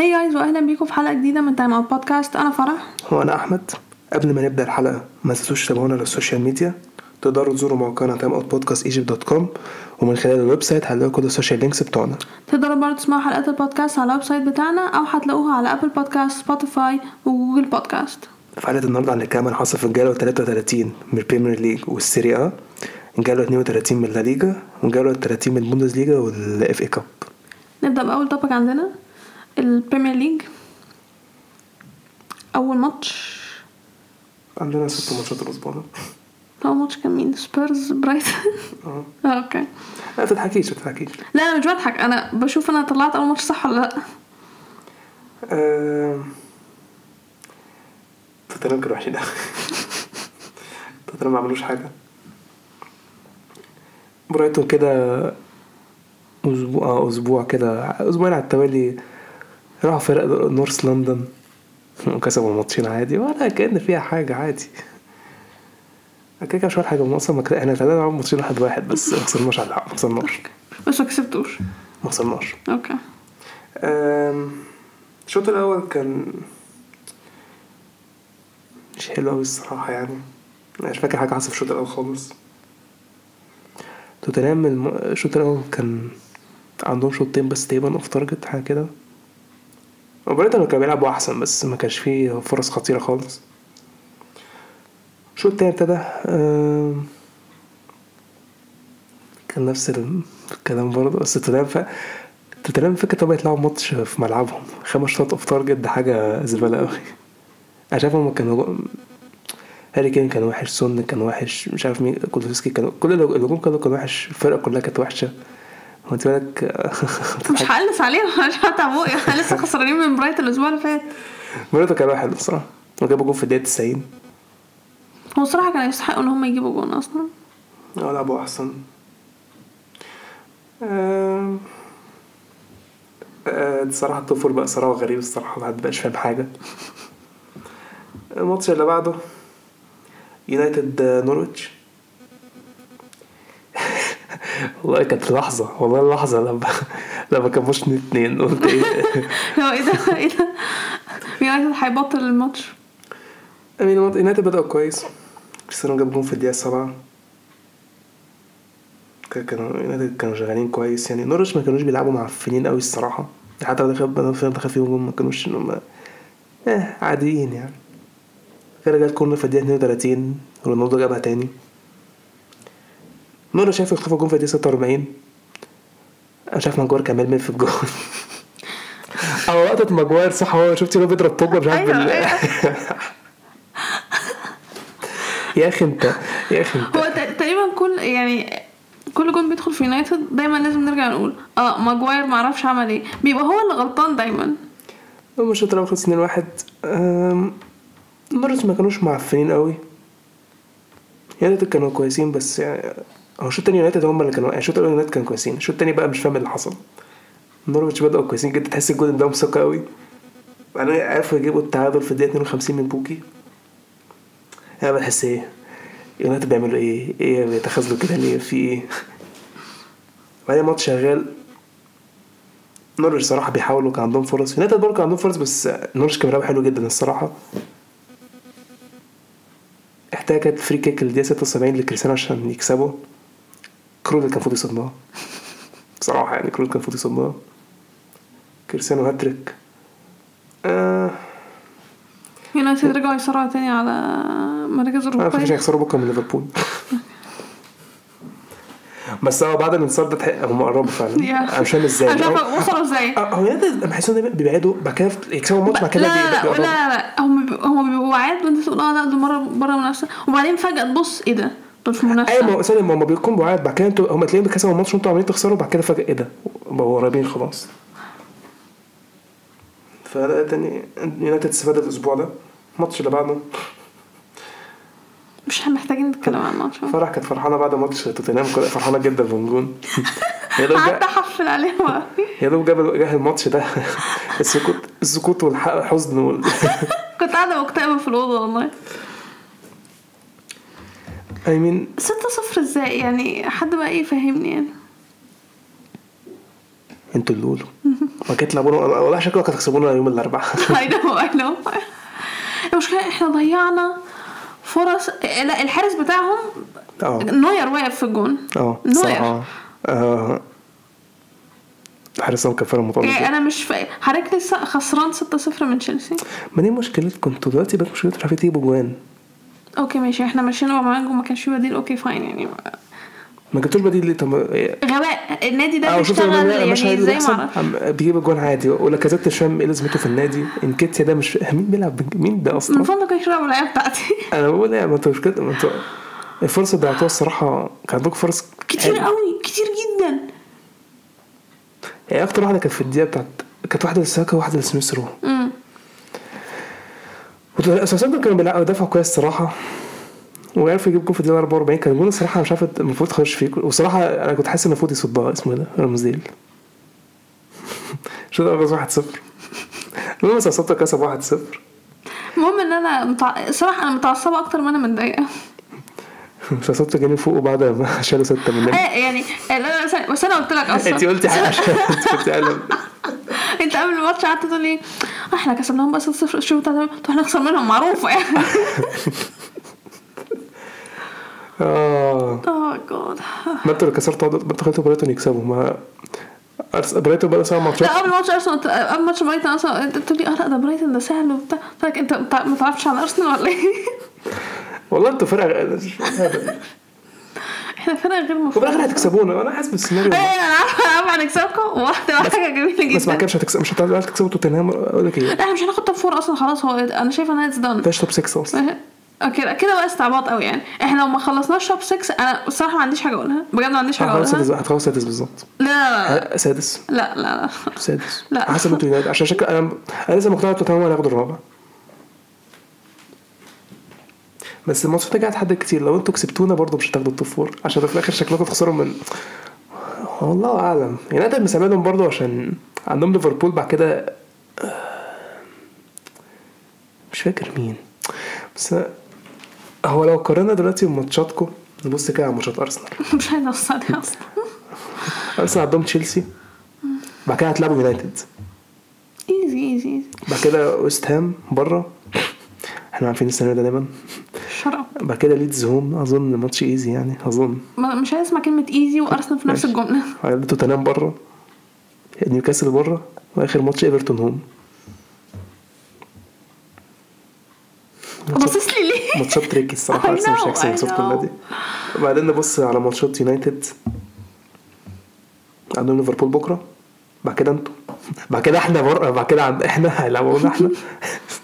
hi guys واهلا بيكم في حلقة جديدة من Time Out Podcast أنا فرح. هو أنا أحمد. قبل ما نبدأ الحلقة ما تنسوش تتابعونا على ال social media تقدروا تزوروا موقعنا Time Out Podcast Egypt dot com ومن خلال ال website هتلاقوا كل ال social links بتوعنا. تقدروا برضه تسمعوا حلقات البودكاست على ال website بتاعنا أو هتلاقوها على Apple Podcasts Spotify و Google Podcasts في حلقة النهاردة هنتكلم عن حصل في الجولة 33 من ال Premier League وال Serie A الجولة 32 من La Liga والجولة 30 من ال Bundesliga وال FA Cup نبدأ بأول topic عندنا. ال Premier League. أول ماتش. عندنا ست ماتشات الأسبوع ده. اول ماتش كان مين؟ سبيرز برايتون؟ آه. آه، okay. ما تضحكيش ما تضحكيش. لا أنا مش بضحك. أنا بشوف أنا طلعت أول ماتش صح ولا لأ؟ توتنهام كانوا وحشين أوي. توتنهام ما عملوش حاجة. برايتون كده أسبوع آه، أسبوع كده أسبوعين على التوالي. راحوا فرق North London. وكسبوا الماتشين عادي ولا كأن فيها حاجة عادي. كده كده مش عارف حاجة هم أصلا ما كده- إحنا تعادلنا معاهم ماتشين واحد واحد بس ما خسرناش على الحق ما خسرناش. بس ما كسبتوش. ما خسرناش. okay. الشوط الأول كان مش حلو أوي الصراحة يعني. مش فاكر حاجة حصل في الشوط الأول خالص. توتنهام الشوط الأول كان عندهم شوطين بس تقريبا off target حاجة كده. وبرايتون كانوا بيلعبوا أحسن بس ما كانش فيه فرص خطيرة خالص. الشوط التاني ابتدى أم، كان نفس الكلام برضه بس توتنهام ف... توتنهام فكرة طبعا يطلعوا ماتش في ملعبهم خمس shot off target حاجة زبالة أوي. أنا شايف هما كانوا هاري كين كان وحش سون كان وحش مش عارف مين كولوسيفسكي كانوا كل الهجوم كانوا كان وحش الفرقة كلها كانت وحشة. انت بالك مش هقلس عليهم مش هتعبوا إحنا لسه خسرانين من برايتون الأسبوع اللي فات. الماتش كان وحش بصراحة. وجابوا جول في الدقيقة 90 هو الصراحه كانوا يستحقوا إن هم يجيبوا جون أصلا. آه لعبوا أحسن. آم، آه، الصراحة ال top four بقى صراحة غريب الصراحة الواحد مبقاش فاهم حاجة. الماتش اللي بعده يونايتد آه، نورويتش. والله كانت لحظة والله لحظة لما لما كان ماتش اتنين قلت إيه؟ إيه ده؟ إيه ده؟ يونايتد هيبطل الماتش. امين يونايتد بدأوا كويس. كريستيانو جاب جون في الدقيقة السابعة. كان- كانوا يونايتد كانوا شغالين كويس. يعني نورويتش ما كانوش بيلعبوا معفنين قوي الصراحة. حتى لو دخل دخل دخل فيهم جون ما كانوش إن هم آه عاديين يعني. كده جت corner في الدقيقة 32 رونالدو جابها تاني. نورويتش شايف يخطفوا جون في الدقيقة 46 أنا شايف ماجوار كان ململ في الجون. أو لقطة ماجوار صح هو شفتي هو بيضرب طوبة مش عارف أيوة، بال- أيوة. يا أخي أنت يا أخي أنت. هو تقريبا كل يعني كل جون بيدخل في يونايتد دايما لازم نرجع نقول آه ماجواير معرفش عمل إيه. بيبقى هو اللي غلطان دايما. هم الشوط الأول خلص 2 1 نورويتش ما كانوش معفنين قوي يونايتد كانوا كويسين بس يعني هو الشوط التاني يونايتد هم اللي كانوا يعني الشوط الأول يونايتد كانوا كويسين. الشوط التاني بقى مش فاهم اللي حصل. نورويتش بدأوا كويسين جدا. تحس الجول ده ثقة قوي. بعدين عرفوا يجيبوا التعادل في الدقيقة 52 من بوكي. أنا بحس إيه؟ يونايتد بيعملوا إيه؟ إيه بيتخاذلوا كده ليه؟ في إيه؟ بعدين الماتش شغال. نورويتش صراحة بيحاولوا كان عندهم فرص. يونايتد برضه كان عندهم فرص بس نورويتش كان بيلعب حلو جدا الصراحة. احتاجت free kick الدقيقة 76 لكريستيانو عشان يكسبوا كرول كان المفروض يصدها بصراحة يعني كرول كان المفروض يصدها كريستيانو هاتريك. آه. يونايتد رجعوا يسرعوا تاني على مراكز ما فيش اوروبيه هيخسروا بكرة من ليفربول. بس هو بعد الانتصار ده هم قربوا فعلا. أنا مش فاهم إزاي. أنا مش عارفة وصلوا إزاي. آه، هو يونايتد بحسهم دايما بيبعدوا بعد كده يكسبوا الماتش بعد كده لا لا, لا, هم هم بيبقوا وعاد وأنت تقول آه لا دول مره بره منافسة. وبعدين فجأة تبص إيه ده؟ دول في أيوه ما منافسه هو ثانية ما هم بيكونوا بعاد. بعد كده أنتوا هم تلاقيهم كسبوا الماتش وانتوا عمالين تخسروا بعد كده فجأة إيه ده؟ بقوا قريبين خلاص. فده تاني يونايتد استفاد الأسبوع ده. الماتش اللي بعده. مش محتاجين نتكلم عن الماتش. فرح كانت فرحانة بعد ماتش توتنهام كانت فرحانة جدا دوب قعدت احفل عليهم. يا دوب جاب جه الماتش ده. السكوت السكوت والحزن وال... كنت قاعدة مكتئبة في الأوضة والله. I mean ستة صفر إزاي؟ يعني حد بقى إيه يفهمني يعني. أنتوا اللي قولوا. ما كانت تلعبونا والله شكلكم كانت تكسبونا يوم الأربعاء. اي نو اي نو المشكلة إحنا ضيعنا فرص لا الحارس بتاعهم آه. نوير واقف في الجون. آه نوير. آه، حارسهم كان فعلا يعني متواضع أنا مش فا... حضرتك لسه خسران 6-0 من تشيلسي. ما دي مشكلتكم. أنتوا دلوقتي بقت مشكلتكم مش عارفين تجيبوا جوان. okay ماشي. إحنا ماشيين ومعاكم وما كانش في بديل. okay fine يعني. ما جبتوش بديل ليه؟ طب غباء. النادي ده شفت بيشتغل يعني زي ما أعرفش بيجيب جوان عادي. ولاكازيت مش فاهم إيه لازمته في النادي. إنكيتيا ده مش مين بيلعب؟ مين ده أصلا؟ فضلك اشرب اللعيبه بتاعتي. أنا بقول إيه ما أنتوا مش كده ما أنتوا. الفرصة اللي ضيعتوها الصراحة كان عندكم فرص كتير. قوي كتير جدا. يعني أكتر واحدة كانت في الدقيقة بتاعت كانت واحدة لساكا وواحدة لسميث رو أساسا كانوا بيلعبوا دفعوا كويس الصراحة. وعرفوا يجيب جول في الدقيقة 44 كان جول الصراحة مش عارف المفروض تخش فيه. وصراحه أنا كنت حاسس ان المفروض يصدها اسمه إيه ده؟ رامسديل شو ده فاز 1 0 المهم ساوثهامبتون كسب 1 0 المهم إن أنا متع... صراحة أنا متعصبة أكتر ما أنا متضايقة. ساوثهامبتون جاني فوق بعد ما شالوا ستة مننا آه، يعني لا لا بس- أنا قلت لك أصلا. انت قلتي حاجة. عشان انت كنت قلب أنت قبل الماتش قعدت تقول لي "آه، إحنا كسبناهم بس 0 شوف بتاع إحنا نخسر منهم معروفة يعني. آه. آه جاد ما أنتوا اللي كسرتوا ما أنتوا خليتوا برايتون يكسبوا. ما برايتون بقى سبع ماتشات لا قبل ماتش أرسنال قبل ماتش برايتون أصلا انت تقول لي آه لا ده برايتون ده سهل وبتاع. قلت لك أنت ما تعرفش على أرسنال ولا إيه؟ والله أنتوا فرقة إحنا فرقة غير وفي مفهومه الآخر هتكسبونا. أنا حاسس بالسيناريو إيه أنا عارفة أنا عارفة هنكسبكم. واحدة حاجة جميلة بس بعد جدا. كده مش هتكسب مش هتعرفوا تكسبوا توتنهام. أقول لك إيه؟ لا إحنا مش هناخد top four أصلا خلاص هو أنا شايفة انها it's done مفيش top 6 أصلا. okay لا، كده بقى استعباط قوي يعني. إحنا لو ما خلصناش top 6 أنا الصراحة ما عنديش حاجة أقولها. بجد ما عنديش حاجة أقولها. سادس هتخلص سادس بالظبط. لا لا سادس. لا لا لا. سادس. لا. حسب أنتوا عشان شكل أنا أنا لسه مقتنع توتنهام هياخدوا الرابع. بس الماتشات دي هتحدد كتير. لو أنتوا كسبتونا برضه مش هتاخدوا ال top four عشان في الآخر شكلكم تخسروا من والله أعلم. يونايتد مساعدهم برضه عشان عندهم ليفربول بعد كده مش فاكر مين. بس هو لو قارنا دلوقتي بماتشاتكم نبص كده على ماتشات أرسنال. مش اوصل أصلا أرسنال عندهم تشيلسي بعد كده هتلعبوا يونايتد. easy easy easy بعد كده ويست هام بره. إحنا عارفين السنة ده دايما. شرب بعد كده ليدز home أظن ماتش easy يعني أظن. مش عايز اسمع كلمة easy وارسنال في نفس. الجملة. توتنهام بره نيوكاسل بره وآخر ماتش ايفرتون home باصص لي ليه؟ ماتشات tricky الصراحة ارسنال مش هيكسب I know. ماتشات كلها دي. وبعدين نبص على ماتشات يونايتد عندهم ليفربول بكرة. بعد كده أنتوا. بعد كده إحنا بره بعد كده عند إحنا هيلعبونا إحنا.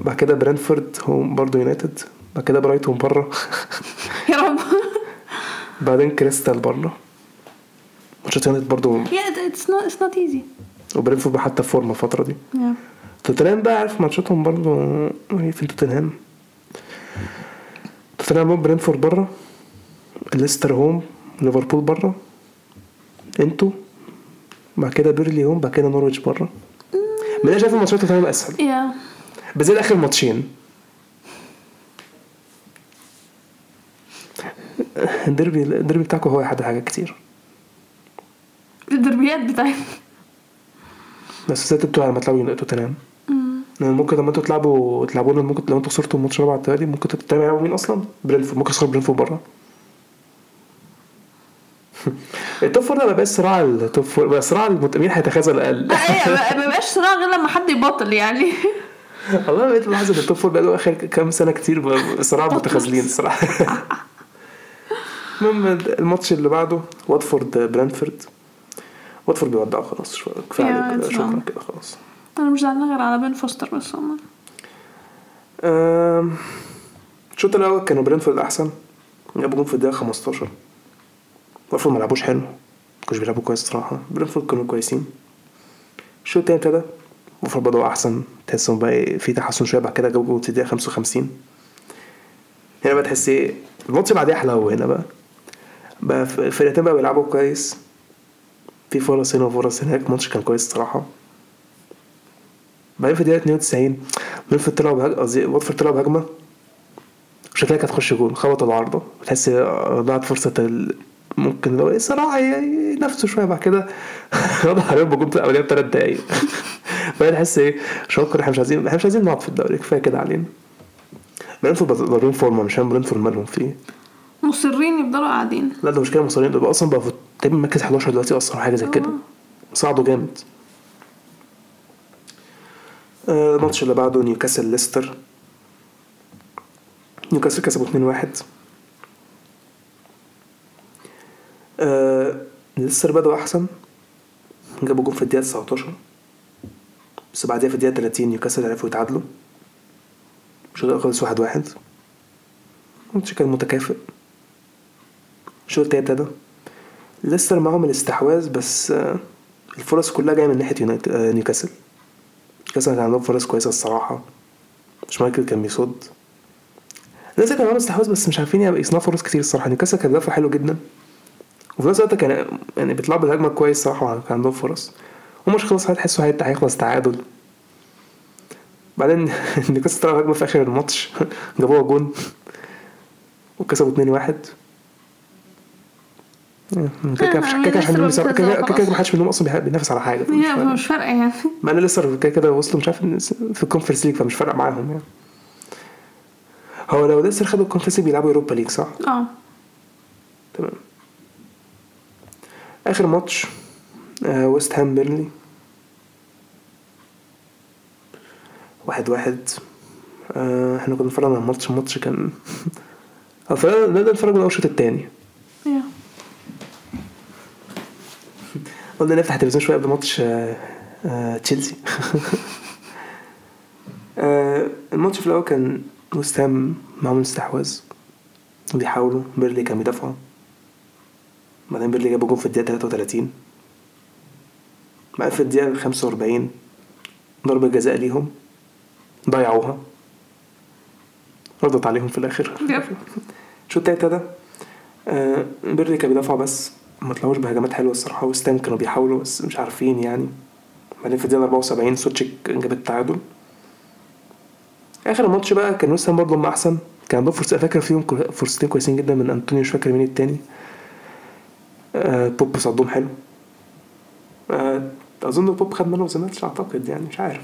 بعد كده برينتفورد home برضه يونايتد. بعد كده برايتون بره. يا رب. بعدين كريستال بره. ماتشات يونايتد برضه yeah it's not it's not easy وبرينتفورد حتى في فورمه الفترة دي. توتنهام بقى عارف ماتشاتهم برضه هي في توتنهام. توتنهام برينتفورد بره. ليستر home ليفربول بره. أنتوا بعد كده بيرنلي home بعد كده نورويتش بره. من أنا شايف ماتشات توتنهام أسهل. yeah بالذات آخر ماتشين. الديربي الديربي بتاعكم هيحدد حاجات كتير. الدربيات بتاعتنا بس إزاي تبتوا لما تلعبوا توتنهام. يعني ممكن لما أنتوا تلعبوا تلعبونا ممكن لو أنتوا خسرتوا الماتش الرابع على التوالي ممكن تلعبوا مين أصلا؟ برينتفورد. ممكن تخسروا برينتفورد بره ال top four ده ما بقاش صراع ال top four بقى صراع. مين هيتخاذل أقل أيوه ما بيبقاش صراع غير لما حد يبطل يعني. والله بقيت ملاحظ إن ال top بقى له آخر كام سنة كتير صراع متخاذلين الصراحه المهم الماتش اللي بعده واتفورد برينتفورد واتفورد بيودعوا خلاص كفاية كده شكرا. كده خلاص. أنا مش زعلانه غير على بين فوستر بس عموما أم، الشوط الأول كانوا برينتفورد أحسن. جابوا جون في الدقيقة 15 واتفورد ما لعبوش حلو. ما كانوش بيلعبوا كويس صراحة. برينتفورد كانوا كويسين. الشوط التاني ابتدى واتفورد بدأوا أحسن تحسهم بقى إيه، في تحسن شوية بعد كده جابوا جون في الدقيقه 55 هنا بقى تحس إيه الماتش بعديها حلاوه هنا بقى. بقى الفرقتين بقى بيلعبوا كويس. في فرص هنا وفرص هناك الماتش كان كويس الصراحة. بعدين في الدقيقة 92 برينفورد طلعوا بهجمة قصدي واتفورد طلعوا بهجمة. شكلها كانت تخش جول خبط العارضة. تحس ضاعت فرصة ال... ممكن لو صراحة ي- ينافسوا شوية بعد كده واضح عليهم في الاولانيه بثلاث دقايق. بعدين تحس إيه شكرا إحنا مش عايزين إحنا مش عايزين نقعد في الدوري كفاية كده علينا. برينتفورد ضاربين فورمه مش فاهم برينتفورد مالهم فيه مصرين يفضلوا قاعدين. لا ده مشكلة مصرين. دول أصلا بقى في تقريبا مركز 11 دلوقتي أصلا حاجة زي كده. صعدوا جامد. آه، الماتش اللي بعده نيوكاسل ليستر. نيوكاسل كسبوا 2-1 آه، ليستر بدأوا أحسن. جابوا جون في الدقيقة 19 بس بعدها في الدقيقة 30 نيوكاسل عرفوا يتعادلوا. الشوط الأول خلص 1-1 الماتش كان متكافئ. الشوط التاني ابتدى. ليستر معاهم الاستحواذ بس آه، الفرص كلها جاية من يونايتد آه، نيوكاسل. نيوكاسل كان عندهم فرص كويسة الصراحة. شمايكل كان بيصد. ليستر كان معاهم استحواذ بس مش عارفين يصنعوا فرص كتير الصراحة. نيوكاسل كان دافع حلو جدا. وفي نفس الوقت كان يعني بيطلعوا بالهجمة كويس الصراحه كان عندهم فرص. ومش خلص هتحسوا هيخلص تعادل. بعدين نيوكاسل طلعوا هجمة في آخر الماتش. جابوها جون. وكسبوا 2-1 كده كده مفيش- كده كده كده خلاص. محدش منهم أصلا بينافس على حاجة. مش هي فارق. مش فارقة يعني. مع إن لسه كده كده وصلوا مش عارف في ال Conference League فمش فارق معاهم يعني. هو لو لسه خدوا ال Conference League بيلعبوا Europa League صح؟ آه. تمام. آخر ماتش آه ويست هام بيرنلي واحد واحد. آه إحنا كنا بنتفرج على الماتش الماتش كان نقدر نتفرج من أول الشوط التاني. yeah. قلنا نفتح التلفزيون شوية قبل ماتش آه، آه، تشيلسي. آه، الماتش في الأول كان ويست هام معاهم استحواذ وبيحاولوا. بيرنلي كان بيدافعوا. بعدين بيرنلي جابوا جون في الدقيقة 33 بعد في الدقيقة 45 ضربة جزاء ليهم. ضيعوها. ردت عليهم في الآخر. شوط التالت ده آه بيرنلي كان بيدافع بس. ما طلعوش بهجمات حلوة الصراحة. وست هام كانوا بيحاولوا بس مش عارفين يعني. بعدين في الدقيقة 74 سوتشيك جاب التعادل. آخر الماتش بقى كان وست هام برضه هم أحسن. كان عندهم فرصة. فاكر فيهم فرصتين كويسين جدا من أنطونيو مش فاكر مين التاني. آه بوب صدهم حلو. آه أظن بوب خد man of the match أعتقد يعني مش عارف.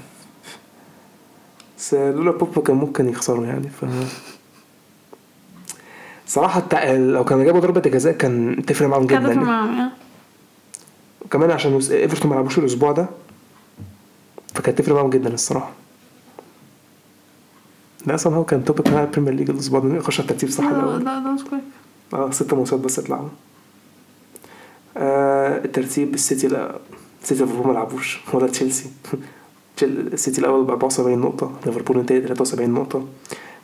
بس لولا بوب كان ممكن يخسروا يعني ف صراحة التع... لو كانوا جابوا ضربة الجزاء كان تفرق معاهم جدا في يعني. معاهم يعني وكمان عشان إيفرتون ما لعبوش الأسبوع ده فكانت تفرق معاهم جدا الصراحة. لا أصلا هو كان topic مع البريمير ليج الأسبوع ده يخش على الترتيب صح؟ لا لا ده مش كويس. آه ست ماتشات بس اتلعبوا آه الترتيب السيتي لا السيتي ليفربول ما لعبوش ولا تشيلسي. تشيل- السيتي الأول ب 74 نقطة ليفربول التاني 73 نقطة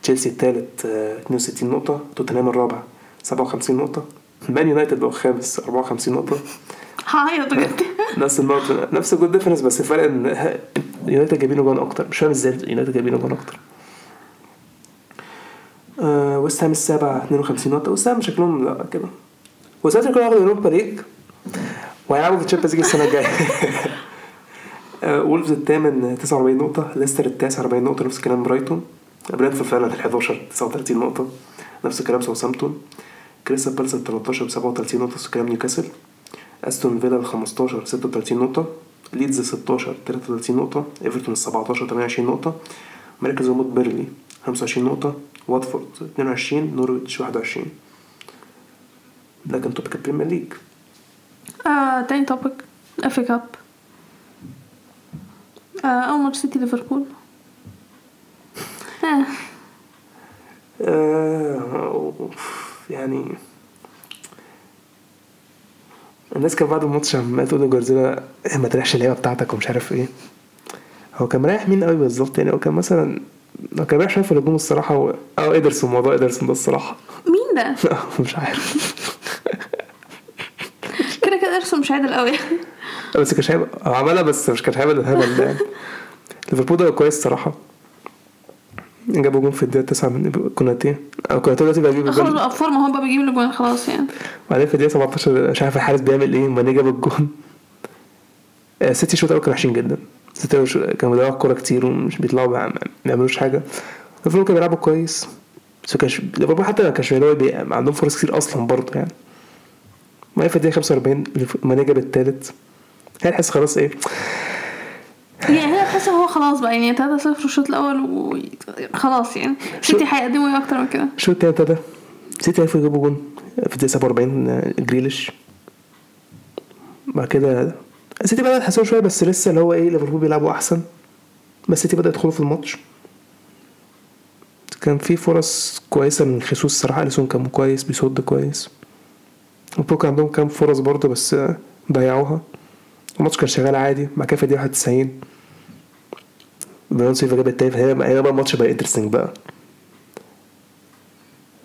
تشيلسي التالت آه 62 نقطة توتنهام الرابع 57 نقطة مان يونايتد بقى الخامس 54 نقطة. هعيط بجد. نفس النقطة نفس ال goal difference بس الفرق إن يونايتد جايبين جون أكتر مش فاهم إزاي يونايتد جايبين جون أكتر. آه ويست هام السابع 52 نقطة. ويست هام شكلهم لا كده. ويست هام شكلهم هياخدوا اوروبا ليج وهيلعبوا في الشامبيونز ليج السنة الجاية. آه وولفز الثامن 49 نقطة ليستر التاسع 40 نقطة نفس الكلام برايتون برينفورد فعلا ال 11 39 نقطة نفس الكلام ساوثهامبتون كريستال بالاس ال 13 ب 37 نقطة نفس الكلام نيوكاسل استون فيلا ال 15 36 نقطة ليدز 16 33 نقطة ايفرتون ال 17 28 نقطة مركز هبوط بيرنلي 25 نقطة واتفورد 22 نورويتش 21 ده كان topic البريمير ليج آه تاني topic FA Cup آه أول ماتش سيتي ليفربول. آه. آه يعني الناس كان بعد الماتش عمال تقول لجوارديولا إيه ما تريحش اللعيبة بتاعتك ومش عارف إيه. هو كان مريح مين قوي بالظبط؟ يعني هو كان مثلا هو كان مريح شوية في الهجوم الصراحة و... آه ادرسون موضوع ادرسون ده الصراحة. مين ده؟ مش عارف. كده كده ارسم مش عادل قوي. بس كانش هيبقى عملها بس مش كانش هيبقى الهبل ده يعني. ليفربول ده كويس الصراحة. جابوا جون في الدقيقة 9 من كوناتي أو كوناتي دلوقتي بقى بيجيب خلاص الجون. بقى فورمة هو بقى بيجيب الاجوان خلاص يعني. وبعدين في الدقيقة 17 مش عارف الحارس بيعمل إيه. ماني جاب الجون. آه، سيتي الشوط الأول كانوا وحشين جدا. سيتي كانوا بيضيعوا الكورة كتير ومش بيطلعوا ما بيعملوش حاجة. ليفربول كانوا بيلعبوا كويس. بس كانش ليفربول حتى ما كانش عندهم فرص كتير أصلا برضه يعني. ما في الدقيقة 45 ماني جاب التالت. هي تحس خلاص إيه. يعني هي تحس هو خلاص بقى يعني 3 0 الشوط الأول وخلاص يعني. سيتي هيقدموا إيه أكتر من كده؟ الشوط ابتدى سيتي عرفوا يجيبوا جون في الدقيقة 47 آه، جريليش. بعد كده سيتي بدأ يتحسنوا شوية بس لسه اللي هو إيه ليفربول بيلعبوا أحسن. بس سيتي بدأ يدخلوا في الماتش. كان في فرص كويسة من خيسوس الصراحة أليسون كان كويس بيصد كويس. وبرو كان عندهم كام فرص برضه بس آه، ضيعوها. الماتش كان شغال عادي. بعد كده في الدقيقة 91 برونو سيلفا جاب التاني هنا بقى الماتش بقى interesting بقى.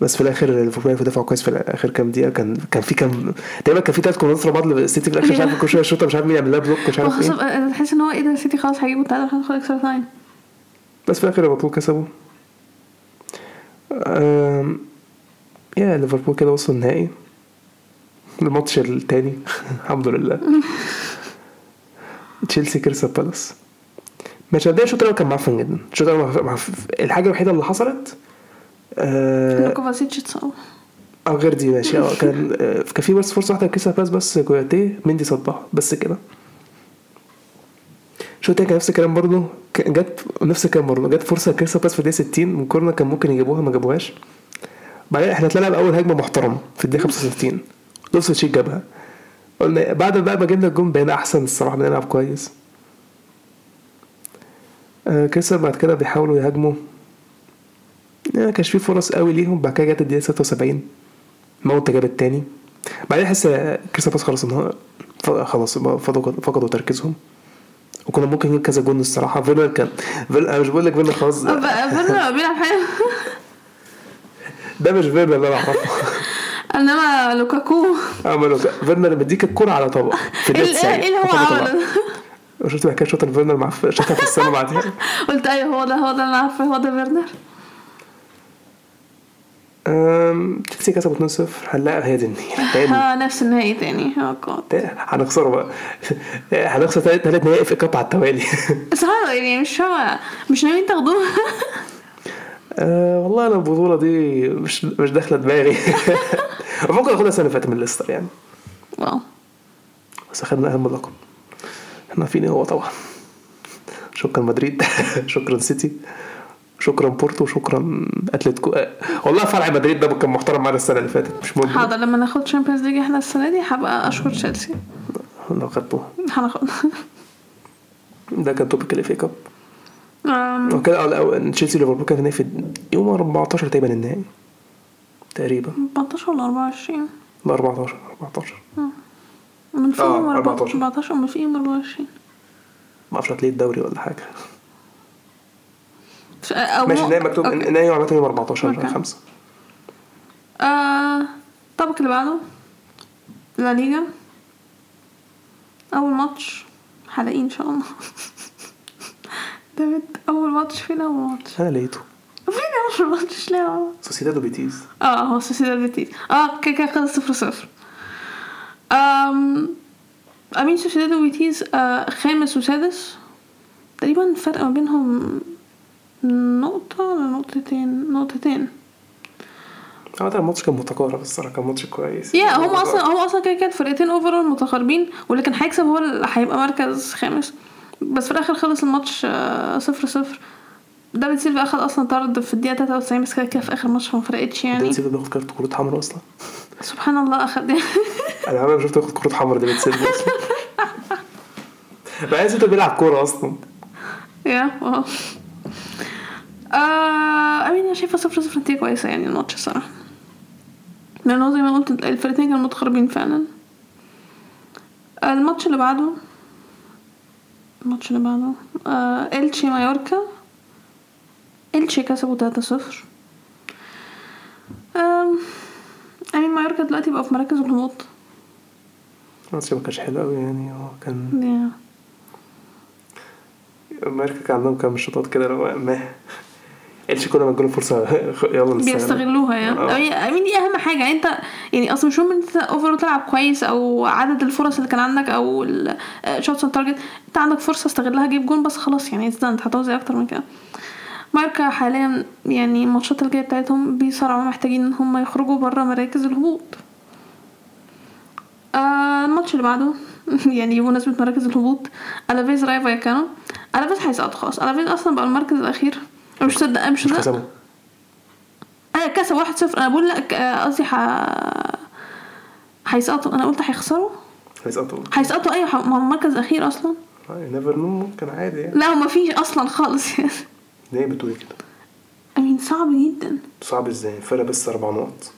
بس في الآخر ليفربول يدافعوا كويس. في اخر كام دقيقة كان كان في كام تقريبا كان في ثلاث كورنرات ورا بعض. للسيتي في الآخر مش عارف كل شوية شوتة مش عارف مين يعمل لها block مش عارف إيه. تحس إن هو إيه ده؟ سيتي خلاص هيجيبوا التعادل هندخل extra time بس في الآخر ليفربول كسبوا. يا ليفربول كده وصل النهائي. الماتش التاني. الحمد لله. تشيلسي كريستال بالاس. ماتش مبدئيا الشوط الأول كان معفن جدا. الشوط الأول معف- معف- الحاجة الوحيدة اللي حصلت آه كوفاسيتش اتصاب. آه غير دي ماشي. آه كان آه، كان في بس فرصة واحدة لكريستال بالاس بس كوياتيه مندي صدها بس كده. الشوط التاني كان نفس الكلام برضه. جت نفس الكلام برضه. جت فرصة لكريستال بالاس في الدقيقة 60 من كورنر كان ممكن يجيبوها ما جابوهاش. بعدين إحنا طلعنا بأول هجمة محترمه في الدقيقة 65 لوفتس تشيك جابها. قلنا بعد بقى ما جبنا الجون بقينا أحسن الصراحة بنلعب كويس. آه كريستال بعد كده بيحاولوا يهاجموا. ما كانش في فرص قوي ليهم بعد كده جت الدقيقة 76 ماونت جاب التاني. بعدين احس كريستال بالاس خلاص إن هو ف- خلاص فقدوا تركيزهم. وكنا ممكن نجيب كذا جون الصراحة. فيرنر كان فيرنر أنا مش بقول لك فيرنر خلاص. فيرنر بيلعب حلو. ده مش فيرنر اللي أنا أعرفه. انما لوكاكو. عملوا كده. فيرنر مديك الكرة على طبق في إيه الدقيقة ال- 90 اللي هو. عمله شفت بقى كده شوت فيرنر مع شوطها في السما بعدها. قلت أيوه هو ده هو ده أنا عارفه هو ده فيرنر. تشيلسي كسبوا 2-0 هنلاقي هي دي النيل تاني ها نفس النهائي تاني. آه هنخسره بقى. هنخسر تالت تالت نهائي في كاب على التوالي. صراحة يعني مش فاهمة مش ناويين تاخدوها أه والله أنا البطولة دي مش مش داخلة دماغي. ممكن أخدها السنة اللي فاتت من ليستر يعني. واو. بس أخدنا أهم لقب. إحنا عارفين إيه هو طبعا. شكرا مدريد. شكرا سيتي. شكرا بورتو. شكرا أتلتيكو. آه، والله فرع مدريد ده كان محترم معانا السنة اللي فاتت مش مهم. حاضر لما ناخد شامبيونز ليج إحنا السنة دي هبقى أشكر تشيلسي لو خدتوها هناخد. ده كان topic ال FA Cup آه لا، تشيلسي ليفربول كان في يوم 14 تقريبا النهائي تقريبا. 14 ولا 24 لا 14 14 من في آه، يوم 14. 14 من في يوم 24 ما أعرفش هتلاقي الدوري ولا حاجة. أو ماشي النهائي مكتوب. النهائي عامة يوم 14 okay. 5 آه، ال topic اللي بعده لا ليجا. أول ماتش هلاقيه إن شاء الله. دافيد أول ماتش فين أول ماتش. أنا لقيته. فين أول ماتش لا؟ سوسيداد وبيتيس آه هو سوسيداد بيتيس آه كده كده خلص صفر صفر. أم I mean سوسيداد وبيتيس آه خامس وسادس. تقريبا فرق ما بينهم نقطة ولا نقطتين؟ نقطتين. عامة الماتش كان متقارب الصراحة كان ماتش كويس. يا هم أصلا هم أصلا كده كده فرقتين overall متقاربين واللي كان هيكسب هو اللي هيبقى مركز خامس. بس في الآخر خلص الماتش آه، صفر صفر. دافيد سيلفا اخد أصلا طرد في الدقيقة 93 بس كده كده في آخر ماتش ما فرقتش يعني. ديفيد سيلفا بياخد كارت كروت حمراء أصلا؟ سبحان الله اخد يعني. أنا عمري ما شفته ياخد كروت حمراء ديفيد سيلفا أصلا. بحس انت بيلعب كورة أصلا. yeah واو. آه I mean أنا شايفة صفر صفر نتيجه كويسة يعني الماتش الصراحة. لأن هو زي ما قلت الفرقتين كانوا متقاربين فعلا. الماتش اللي بعده الماتش اللي بعده آه إلتشي مايوركا إلتشي كسبوا تلاتة صفر I mean مايوركا دلوقتي بقى في مراكز الهبوط الماتش ما كانش حلو قوي يعني هو كان yeah. مايوركا كان عندهم كام شوطات كده لو ما قالش كنا بنجيله فرصة. يلا نستغل بيستغلوها يعني آه. I mean دي أهم حاجة. أنت يعني أصلا مش مهم أنت over تلعب كويس أو عدد الفرص اللي كان عندك أو ال shots on target أنت عندك فرصة استغلها جيب جون بس خلاص. يعني انت هتعوز إيه أكتر من كده؟ مايوركا حاليا يعني الماتشات الجاية بتاعتهم بيصارعوا محتاجين إن هم يخرجوا بره مراكز الهبوط. آه الماتش اللي بعده يعني بمناسبة مراكز الهبوط ألافيز رايو فايكانو الافيز هيسقط خلاص. الافيز أصلا بقى المركز الأخير أنا مش مصدق مش مش كسبوا. أنا كسب 1-0 أنا بقول لك آه، قصدي ح هيسقطوا. أنا قلت هيخسروا؟ هيسقطوا. هيسقطوا؟ أيوه ما هو المركز الاخير أصلا. نيفر نو ممكن عادي يعني. لا ما فيش أصلا خالص يعني. ليه بتقولي كده؟ امين صعب جدا. صعب إزاي؟ الفرق بس أربع نقط.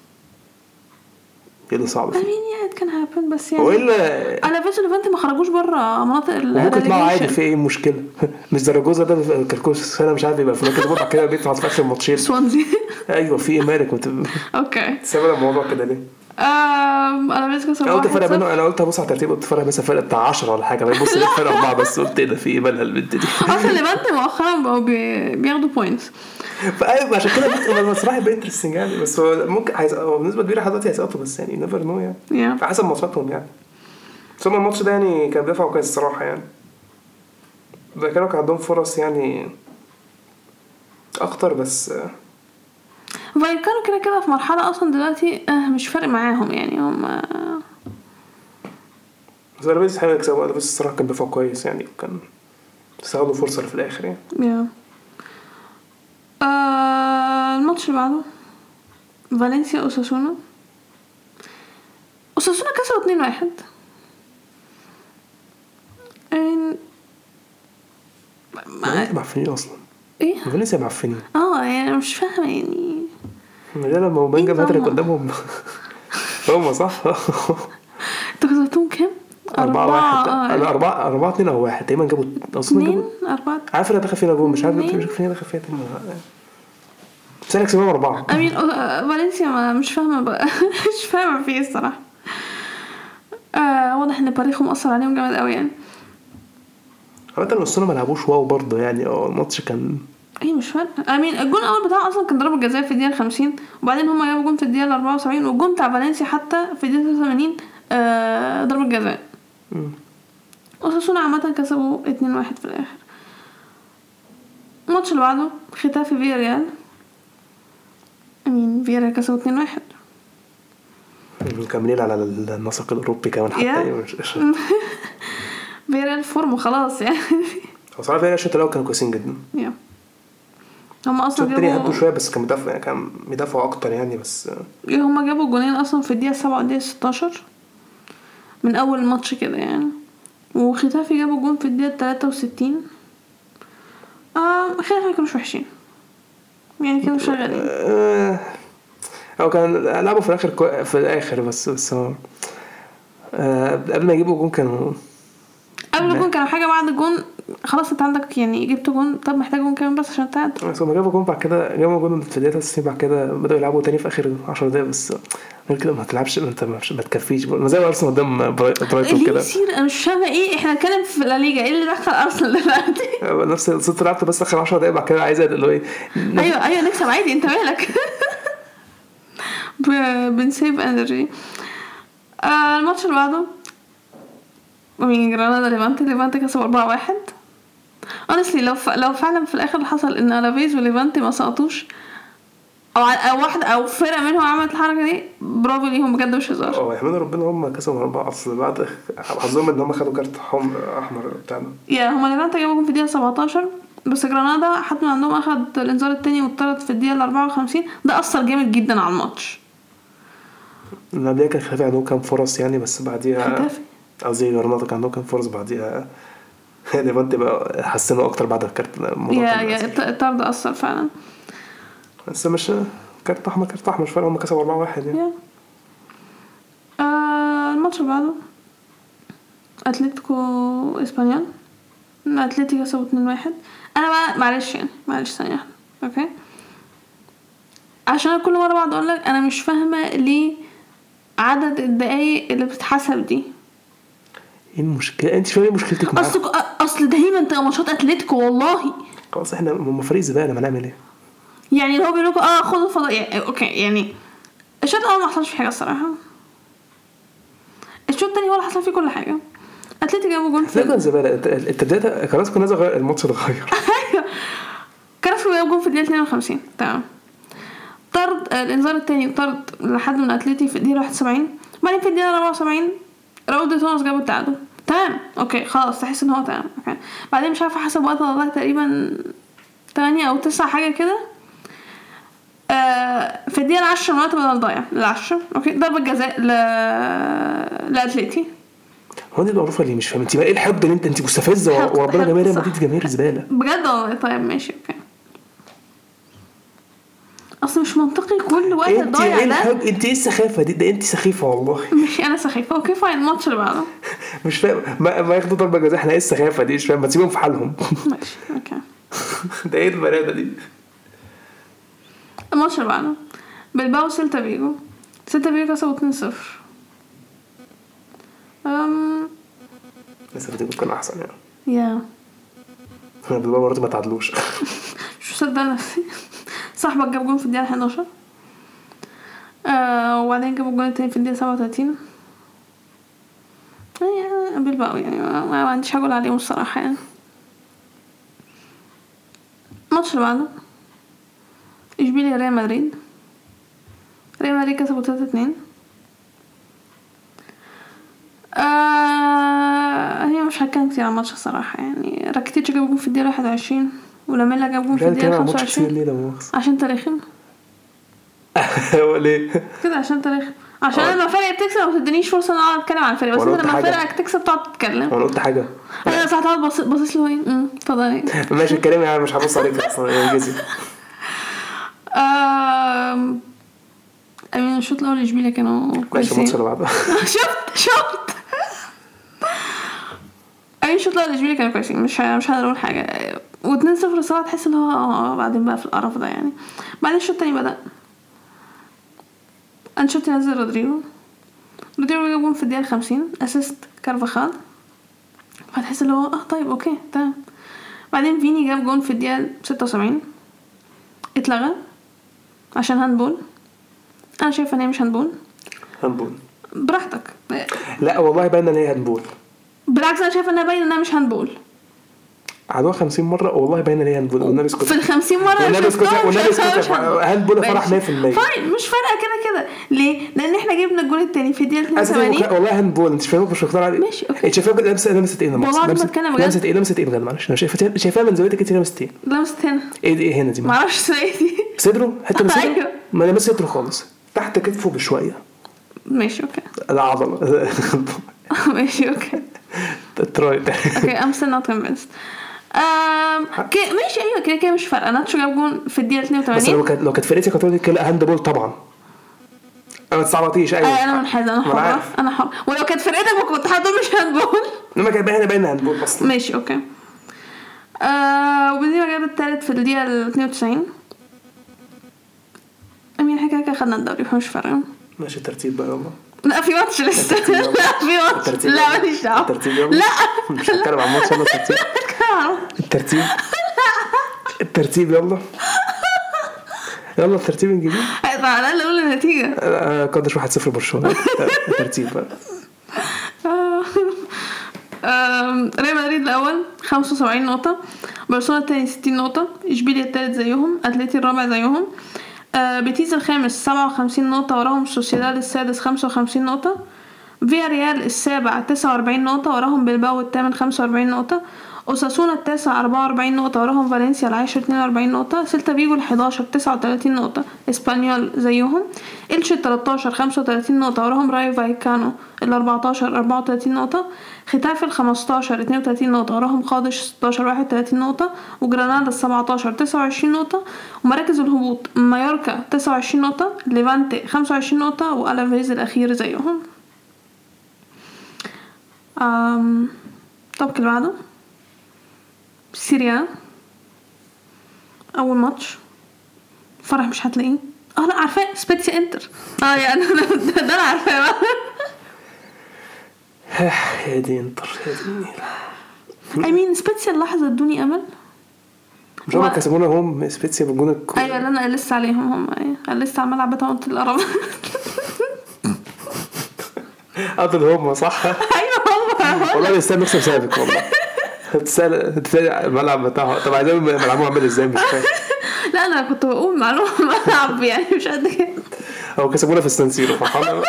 إيه اللي صعب فيه؟ امين يا كان هابن بس يعني والا أنا فيس ليفانتي ما خرجوش بره مناطق ال وممكن يطلعوا عادي. في إيه المشكلة؟ مش زراجوزا ده كركوس أنا مش عارف يبقى في مركز الرابع كده بيطلع في آخر ماتشين سوانزي أيوه في إيه مالك okay سبب الموضوع كده ليه؟ ألافيس كسب أنا قلت فرق 1-0. بينهم أنا قلت ابص على الترتيب قلت فرق مثلا فرق بتاع 10 ولا حاجة بص لقيت فرق أربعة بس قلت إيه ده في إيه مالها البنت دي؟ أصلا ليفانتي مؤخرا بقوا بي- بياخدوا points فايوه عشان كده يبقى interesting يعني بس هو ممكن هيس- هو بنسبة كبيرة لحد دلوقتي هيسقطوا بس يعني never know يعني. على حسب ماتشاتهم يعني. بس هم الماتش ده يعني كان دفعوا كويس الصراحة يعني. ده كانوا كان عندهم فرص يعني أكتر بس آه، فايكانو كده كده في مرحلة أصلا دلوقتي آه مش فارق معاهم يعني هم بس ألافيز حلو يكسبوا بس الصراحة كان دفاع كويس يعني كان استغلوا فرصة في الآخر يعني. yeah. آه الماتش اللي بعده فالنسيا أوساسونا. أوساسونا كسبوا اتنين واحد. يعني فالنسيا معفنين أصلا؟ إيه؟ فالنسيا معفنين آه يعني مش فاهمة يعني. ده لما اوبانجا إيه هاتريك نظامهم؟ قدامهم. هم صح؟ أنتوا كسبتوهم كام؟ أربعة واحد. آه، أنا أربعة أربعة اتنين أو واحد. تقريبا جابوا أصلا جابوا أربعة. عارف أنا دخل فينا جول مش عارف. مش عارف فينا دخل فيها تاني. بس أنا كسبهم أربعة. امين آه، فالنسيا ما مش فاهمة بقى. مش فاهمة في إيه الصراحة. آه واضح إن باريخو مأثر عليهم جامد قوي يعني. عامة الأسطورة ما لعبوش واو برضه يعني. الماتش كان إيه مش فارقة. I mean الجون الأول بتاعه أصلا كان ضربة جزاء في الدقيقة 50 وبعدين هما جابوا جون في الدقيقة 74 والجون بتاع فالنسيا حتى في الدقيقة 83 آه ضربة جزاء. مم. أوساسونا عامة كسبوا 2-1 في الآخر. الماتش اللي بعده ختافي فيا ريال I mean فيا ريال كسبوا 2-1 مكملين على النسق الأوروبي كمان حتى. فيا ريال form خلاص يعني. هو صراحة فيها الشوط الأول كانوا كويسين جدا. yeah الشوط أصلا جابوا شوية بس كان مدافع كان بيدافعوا أكتر يعني بس آه، هما جابوا جونين أصلا في الدقيقة 7 والدقيقة 16 من أول الماتش كده يعني. وختافي جابوا جون في الدقيقة 63 آه ختافي كانوش وحشين. يعني كانوا شغالين. آه، هو كان لعبوا في الآخر كوي... في الآخر بس بس هو آه، قبل ما يجيبوا جون كانوا قبل الجون كانوا حاجة بعد الجون خلاص انت عندك يعني جبت جون. طب محتاج جون كمان بس عشان تعادل. بس هما جابوا جون بعد كده جابوا جون في الدقيقة 90 بعد كده بدأوا يلعبوا تاني في آخر 10 دقايق بس. غير كده ما تلعبش انت ما تكفيش. ما زي أرسنال قدام براي- برايتون ليه كده. يصير؟ أنا مش فاهمة إيه. إحنا هنتكلم في لا ليجا. إيه اللي دخل أرسنال دلوقتي؟ نفس الصوت لعبت بس آخر 10 دقايق بعد كده عايز اللي هو إيه أيوه أيوه نكسب عادي. أنت مالك؟ ب- بن save energy آه الماتش اللي بعده. مين؟ جرانادا ليفانتي. ليفانتي كسب 4 1 honestly لو ف... لو فعلا في الآخر حصل إن ألافيز وليفانتي ما سقطوش أو أو واحد أو فرقة منهم عملت الحركة دي برافو ليهم بجد مش هزار. آه يحمدوا ربنا هم كسبوا اربعه أصل بعد حظهم إن هم خدوا كارت حمر أحمر بتاع ده yeah هما ليفانتي جابوا في الدقيقة 17 بس جرانادا حد من عندهم أخد الإنذار التاني واتطرد في الدقيقة ال 54 ده أثر جامد جدا على الماتش. اللي قبلها كان ختافي عندهم كام فرص يعني بس بعديها ختافي قصدي جرناطة كان عندهم كام فرص بعديها ليفانتي بقى حسنوا أكتر بعد الكارت yeah yeah الطرد أثر فعلا. بس مش كارت أحمر كارت أحمر مش فارق هم كسبوا 4 1 يعني. آه الماتش اللي بعده. أتلتيكو إسبانيول. أتلتيكو كسبوا 2 1 أنا بقى معلش يعني معلش ثانية okay؟ عشان كل مرة بقعد أقول لك أنا مش فاهمة ليه عدد الدقايق اللي بتتحسب دي. إيه المشكلة؟ انت شوية مشكلتك معاهم اصل أصل دايما تبقى ماتشات أتلتيكو والله. خلاص إحنا هم فريق زبالة ما نعمل إيه؟ يعني اللي هو بيقول لكم آه خدوا فضاء يعني okay يعني الشوط الأول ما حصلش فيه حاجة الصراحة. الشوط التاني هو اللي حصل فيه كل حاجة. أتلتيكو جابوا جون في زبالة انت انت بدايه كنا نازل غير الماتش اتغير أيوه. كراسكو جاب جون في الدقيقة 52 تمام. طرد آه، الإنذار التاني طرد لحد من أتلتي في الدقيقة 71 بعدين في الدقيقة 74 راؤول توماس جابوا التعادل. تمام. okay خلاص تحس إن هو تمام. okay. بعدين مش عارفة حسب وقت والله تقريبا تمانية أو تسعة حاجة كده. آه في الدقيقه العشرة من وقت بدل ضايع العشرة. okay. ضربة جزاء ل لأتليتي. هو دي المعروفه اللي مش فاهم. أنت بقى إيه الحقد اللي انت أنت مستفزة وربنا ريال صح. مدريد جماهير زبالة. بجد والله. طيب ماشي okay. أصل مش منطقي كل وقت انت ضايع ده الحقد انت إيه السخافة دي؟ ده انت سخيفة والله. مش أنا سخيفة. okay fine. الماتش اللي بعده. مش فاهم. ما, ما ياخدوا ضربة جزاء. إحنا إيه السخافة دي؟ مش فاهم. ما تسيبهم في حالهم. ماشي okay. ده إيه البلاده دي؟ الماتش اللي بعده. بلباو سيلتا فيجو. سيلتا فيجو كسبوا 2-0 أم. بس بدي كان أحسن يعني. yeah. أنا بالبابا برضه ما تعادلوش. مش مصدق نفسي صاحبك جاب جون في الدقيقة 11 آه وبعدين جاب الجون التاني في الدقيقة 37 يعني بلباو يعني ما, عنديش حاجة عليهم الصراحة يعني. الماتش اللي بعده إشبيليا ريال مدريد. ريال مدريد كسبوا 3 2 آه هي مش هتكلم كتير عن الماتش الصراحة يعني. راكيتيتش جاب جون في الدقيقة 21 ولاميلا جاب جون مش في كتير 25 ليه ده مؤاخذة عشان تاريخنا هو ليه؟ كده عشان تاريخنا عشان آه. لما فرقة بتكسب ما تدينيش فرصة إن أنا اقعد أتكلم عن الفريق. بس أنت لما. فرقك تكسب تقعد تتكلم. أنا قلت حاجة. أنا ساعات اقعد باصص له إيه؟ اتفضلي. ماشي الكلام يعني مش هبص عليك. أصلا يا انجزي I mean الشوط الأول اشبيليا كانوا ماشي كويسين. الماتش اللي بعده. شفت شفت. اي شوط الأول اشبيليا كانوا كويسين. مش مش هقدر أقول حاجة. و2 0 الصراحه تحس إن هو آه بعدين بقى في القرف ده يعني. بعدين الشوط التاني بدأ. أنشيلوتي نزل رودريجو. رودريجو جاب جون في الدقيقة 50 assist كارفاخال. فتحس اللي هو آه طيب okay تمام. بعدين فيني جاب جون في الدقيقة 76 اتلغى عشان handball. أنا شايفة إن هي مش handball. handball براحتك. لا والله باين إن هي handball بالعكس أنا شايفة إنها باينه إنها مش handball. عادوها 50 مرة والله باين إن هي handball والنبي اسكت في ال 50 مره والنبي اسكت والنبي شايفاها اسكت handball. handball فرح 100% ماشي. fine مش فارقه كده كده. ليه؟ لأن إحنا جبنا الجول التاني في الدقيقة أساساً 82 والله handball أنت مش فاهم مش مقتنع ماشي، okay. انت شايفاها لمسه لمسة إيه؟ والله العظيم لمسه بتكلم بجد. إيه؟ لمسة إيه بجد؟ معلش. أنا شايفاها شايفاها من زاويتك أنت لمسه إيه لمست هنا. إيه دي؟ إيه هنا دي؟ معرفش اسمها دي. صدره؟ حتة من صدره. ما لمس صدره خالص. تحت كتفه بشوية. ماشي okay. العضله ماشي okay. alright okay I'm still not convinced okay ماشي أيوه كده كده مش فارقة. ناتشو جاب جون في الدقيقة بس لو 82 كانت لو كانت فرقتي كانت هتقول لا handball طبعا. أنا ما تستعبطيش أيوه. آه، أنا منحازه أنا عارف. أنا حرة. ولو كانت فرقتك ما كنت هتقول مش handball إنما كانت باينة باينة handball أصلا. ماشي okay. آه وبنزيما جاب التالت في الدقيقة ال 92 I mean إحنا كده خدنا الدوري فمش فارقة. ماشي الترتيب بقى يلا. لا في ماتش لسه. لا في ماتش. لا. ماليش دعوة. الترتيب يلا لا. مش هتكلم عن يلا الترتيب الترتيب الترتيب يلا. يلا الترتيب طب على الأقل قول النتيجة. آه، قدر 1-0 برشلونة. الترتيب بقى ريال مدريد الأول 75 نقطة. برشلونة التاني 60 نقطة. إشبيليا التالت زيهم. أتلتي الرابع زيهم. بيتيس الخامس 57 نقطة وراهم سوسيداد السادس 55 نقطة. فياريال السابع 49 نقطة وراهم بلباو الثامن 45 نقطة. أوساسونا التاسع 44 نقطة وراهم فالنسيا العاشر 42 نقطة سيلتا فيجو ال 11 39 نقطة إسبانيول زيهم إلشي ال 13 35 نقطة وراهم رايو فايكانو ال 14 34 نقطة خيتافي ال 15 32 نقطة وراهم قادش 16 31 نقطة وجرانادا ال 17 29 نقطة ومراكز الهبوط مايوركا 29 نقطة ليفانتي 25 نقطة وألافيز الأخير زيهم. طب اللي بعده سيريا أول ماتش. فرح مش هتلاقيه آه لا عارفاه. سبيتسي إنتر. آه يعني ده, ده أنا عارفاه. يا دي إنتر يا دي اي مين سبيتسي اللحظة ادوني أمل. مش هم و- كسبونا هم سبيتسيا بالجون الك- أيوه اللي أنا لسه عليهم هم. أيوه أنا لسه على الملعب بتاعهم قلت القرف قتل هم صح؟ أيوه هم. والله يستاهل نكسب سابق والله. تسأل الملعب بتاعه. طب عايزين ملعبهم عامل إزاي؟ مش فاهم. لا أنا كنت بقول معلومة ملعب يعني مش قد كده. هو كسبونا في السانسيرو فرحان